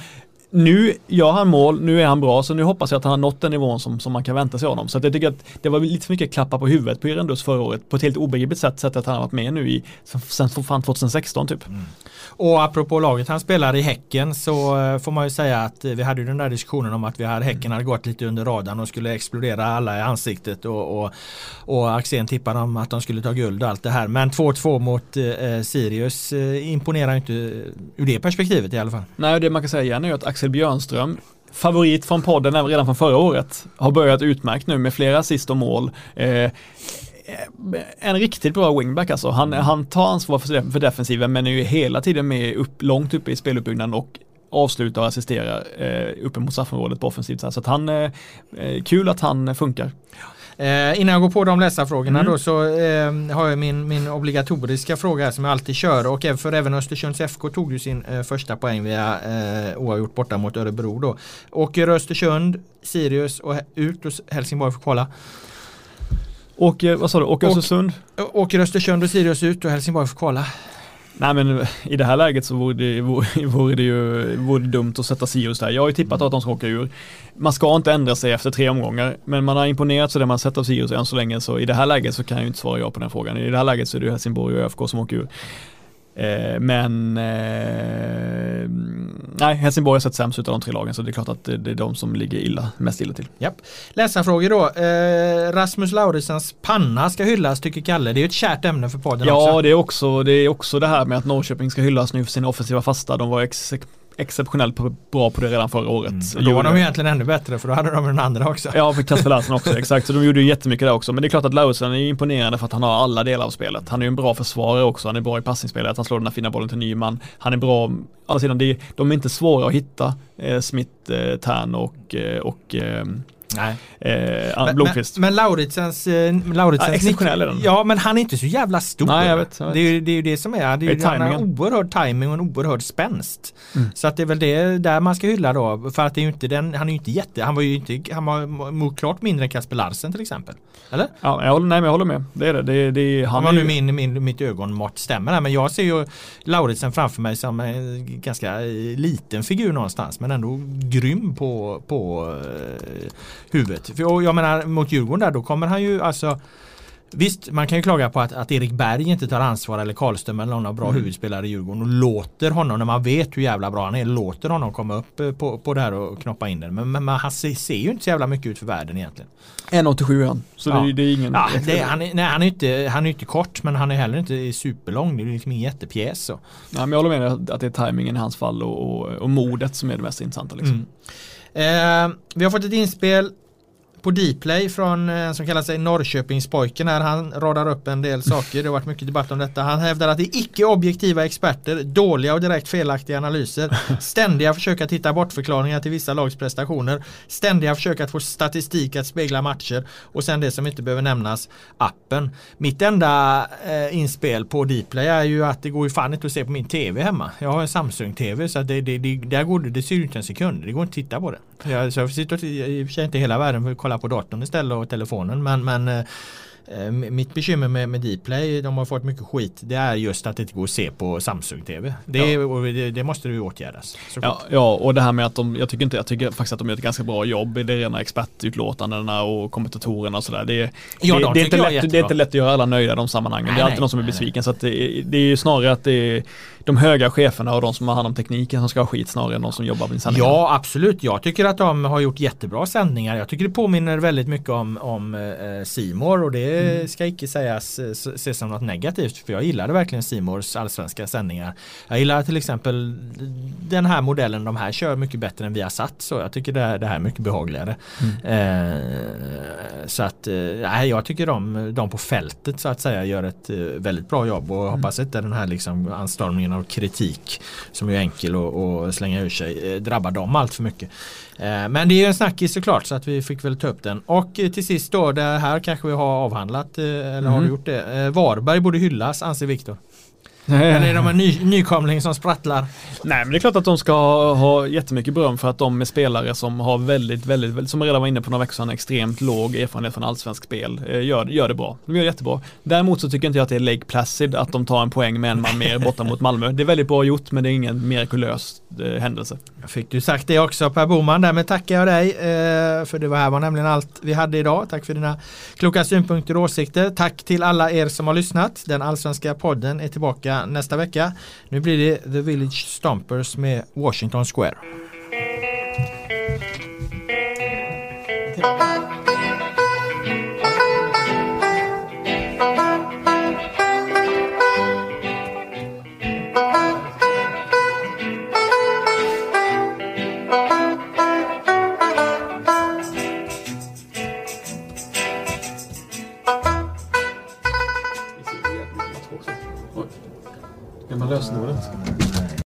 Nu gör han mål, nu är han bra, så nu hoppas jag att han har nått den nivån som, som man kan vänta sig av honom. Så att jag tycker att det var lite för mycket klappa på huvudet på Irandus förra året på ett helt obegripligt sätt, sätt att han har varit med nu i, sen, fan 2016 typ. Och apropå laget han spelar i Häcken så eh, får man ju säga att eh, vi hade ju den där diskussionen om att vi hade Häcken hade gått lite under radarn och skulle explodera alla i ansiktet och, och, och Axén tippade om att de skulle ta guld och allt det här. Men 2-2 mot eh, Sirius eh, imponerar inte eh, ur det perspektivet i alla fall. Nej, det man kan säga igen är ju att Axel Björnström favorit från podden redan från förra året har börjat utmärkt nu med flera assist och mål. Eh, en riktigt bra wingback alltså. Han, han tar ansvar för, för defensiven men är ju hela tiden med upp, långt uppe i speluppbyggnaden och avslutar och assisterar eh, uppe mot straffområdet på offensivt. Så att han, eh, kul att han funkar. Eh, innan jag går på de läsarfrågorna Mm. då så eh, har jag min, min obligatoriska fråga som jag alltid kör och även för även Östersunds FK tog ju sin eh, första poäng via eh, oavgjort borta mot Örebro då. Åker Östersund, Sirius och ut och Helsingborg får kvala. Och eh, vad sa du, Åke Och- Östersund? Åker Östersund och Sirius ut och Helsingborg får kvala. Nej men i det här läget så vore det, vore, vore det ju vore det dumt att sätta Sirius där. Jag har ju tippat att de ska åka ur. Man ska inte ändra sig efter tre omgångar, men man har imponerat så det man sett av Sirius än så länge, så i det här läget så kan jag ju inte svara ja på den frågan. I det här läget så är det Helsingborg och ÖFK som åker ur. Eh, men eh, nej, Helsingborg har sett sämst av de tre lagen så det är klart att det, det är de som ligger illa, mest illa till. Japp. Läsarfrågor då. Eh, Rasmus Lauritsens panna ska hyllas tycker Kalle. Det är ju ett kärt ämne för podden ja, också. Ja, det är också det, är också det här med att Norrköping ska hyllas nu för sina offensiva fasta. De var ex exceptionellt bra på det redan förra året. Mm. Då var de egentligen ännu bättre för då hade de den andra också. Ja, för Kasper Larsson också, exakt. Så de gjorde ju jättemycket där också. Men det är klart att Lauritsen är imponerande för att han har alla delar av spelet. Han är ju en bra försvarare också. Han är bra i passningsspelet. Han slår den här fina bollen till Nyman. Han är bra, sidan, de är inte svåra att hitta. Eh, Smith, eh, Tern och, eh, och eh, Nej. Eh, Blomqvist. Men, men Lauritsens... Eh, Lauritsens ja, exceptionell är den. Ja, men han är inte så jävla stor. Nej, jag vet, jag vet. Det, är ju, det som är. Det är, det är han har oerhörd timing och en oerhörd spänst. Mm. Så att det är väl det där man ska hylla då. För att det är ju inte den, han är ju inte jätte, han var ju inte, han var klart mindre än Kasper Larsen till exempel. Eller? Ja, jag håller, nej, men jag håller med. Det är det. det, det han Om nu min, min, mitt ögonmått stämmer här. Men jag ser ju Lauritsen framför mig som en ganska liten figur någonstans. Men ändå grym på, på uh, huvudet. För, jag menar mot Djurgården där då kommer han ju alltså Visst, man kan ju klaga på att, att Erik Berg inte tar ansvar eller Karlström eller någon av bra mm. huvudspelare i Djurgården och låter honom, när man vet hur jävla bra han är, låter honom komma upp eh, på, på det här och knoppa in den. Men, men, men han ser, ser, ju inte så jävla mycket ut för världen egentligen. 1,87 han. Så ja. det, det, är ingen... Ja, det, han, är, nej, han, är inte, han är inte kort men han är heller inte superlång. Det är liksom ingen jättepjäs. Så. Ja, men jag håller med att det är tajmingen i hans fall och, och, och modet som är det mest intressanta. Liksom. Mm. Eh, vi har fått ett inspel på Dplay från en eh, som kallar sig Norrköpingspojken här. Han radar upp en del saker. Det har varit mycket debatt om detta. Han hävdar att det är icke objektiva experter, dåliga och direkt felaktiga analyser, ständiga försök att hitta bortförklaringar till vissa lags prestationer, ständiga försök att få statistik att spegla matcher och sen det som inte behöver nämnas, appen. Mitt enda eh, inspel på Dplay är ju att det går ju fan inte att se på min TV hemma. Jag har en Samsung-TV så det, det, det, där går det, det ser ut en sekund. Det går inte att titta på det. Jag, så jag sitter i och för sig inte hela världen för att kolla på datorn istället och telefonen. Men, men eh, mitt bekymmer med, med Dplay, de har fått mycket skit, det är just att det inte går att se på Samsung-TV. Det, ja. det, det, måste ju åtgärdas. Ja, ja, och det här med att de, jag tycker, inte, jag tycker faktiskt att de gör ett ganska bra jobb i det rena expertutlåtandena och kommentatorerna och sådär. Det, ja, det, det, är inte lätt, det är inte lätt att göra alla nöjda i de sammanhangen. Nej, det är alltid nej, någon som är besviken. Nej. Så det, det är ju snarare att det är de höga cheferna och de som har hand om tekniken som ska ha skit snarare än de som jobbar med sändningar. Ja, absolut. Jag tycker att de har gjort jättebra sändningar. Jag tycker det påminner väldigt mycket om, om eh, och det mm. ska icke sägas eh, ses som något negativt för jag gillade verkligen Simors allsvenska sändningar. Jag gillar till exempel den här modellen de här kör mycket bättre än vi har satt så jag tycker det här, det här är mycket behagligare. Mm. Eh, så att eh, jag tycker de, de på fältet så att säga gör ett eh, väldigt bra jobb och mm. hoppas inte den här liksom anstormningen av kritik som är enkel att slänga ur sig eh, drabbar dem allt för mycket. Eh, men det är en snackis såklart så att vi fick väl ta upp den. Och eh, till sist då, det här kanske vi har avhandlat, eller mm. har du gjort det? Varberg borde hyllas anser Viktor. Eller är de en ny, nykomling som sprattlar? Nej men det är klart att de ska ha, ha jättemycket beröm för att de är spelare som har väldigt, väldigt, som redan var inne på några veckor sedan, extremt låg erfarenhet från allsvensk spel. Eh, gör, gör det bra. De gör det jättebra. Däremot så tycker inte jag att det är Lake Placid att de tar en poäng med en man mer borta mot Malmö. Det är väldigt bra gjort men det är ingen mirakulös eh, händelse. Jag fick du sagt det också Per Boman. Därmed tackar jag dig eh, för det var här var nämligen allt vi hade idag. Tack för dina kloka synpunkter och åsikter. Tack till alla er som har lyssnat. Den allsvenska podden är tillbaka nästa vecka. Nu blir det The Village Stompers med Washington Square. Lösenordet.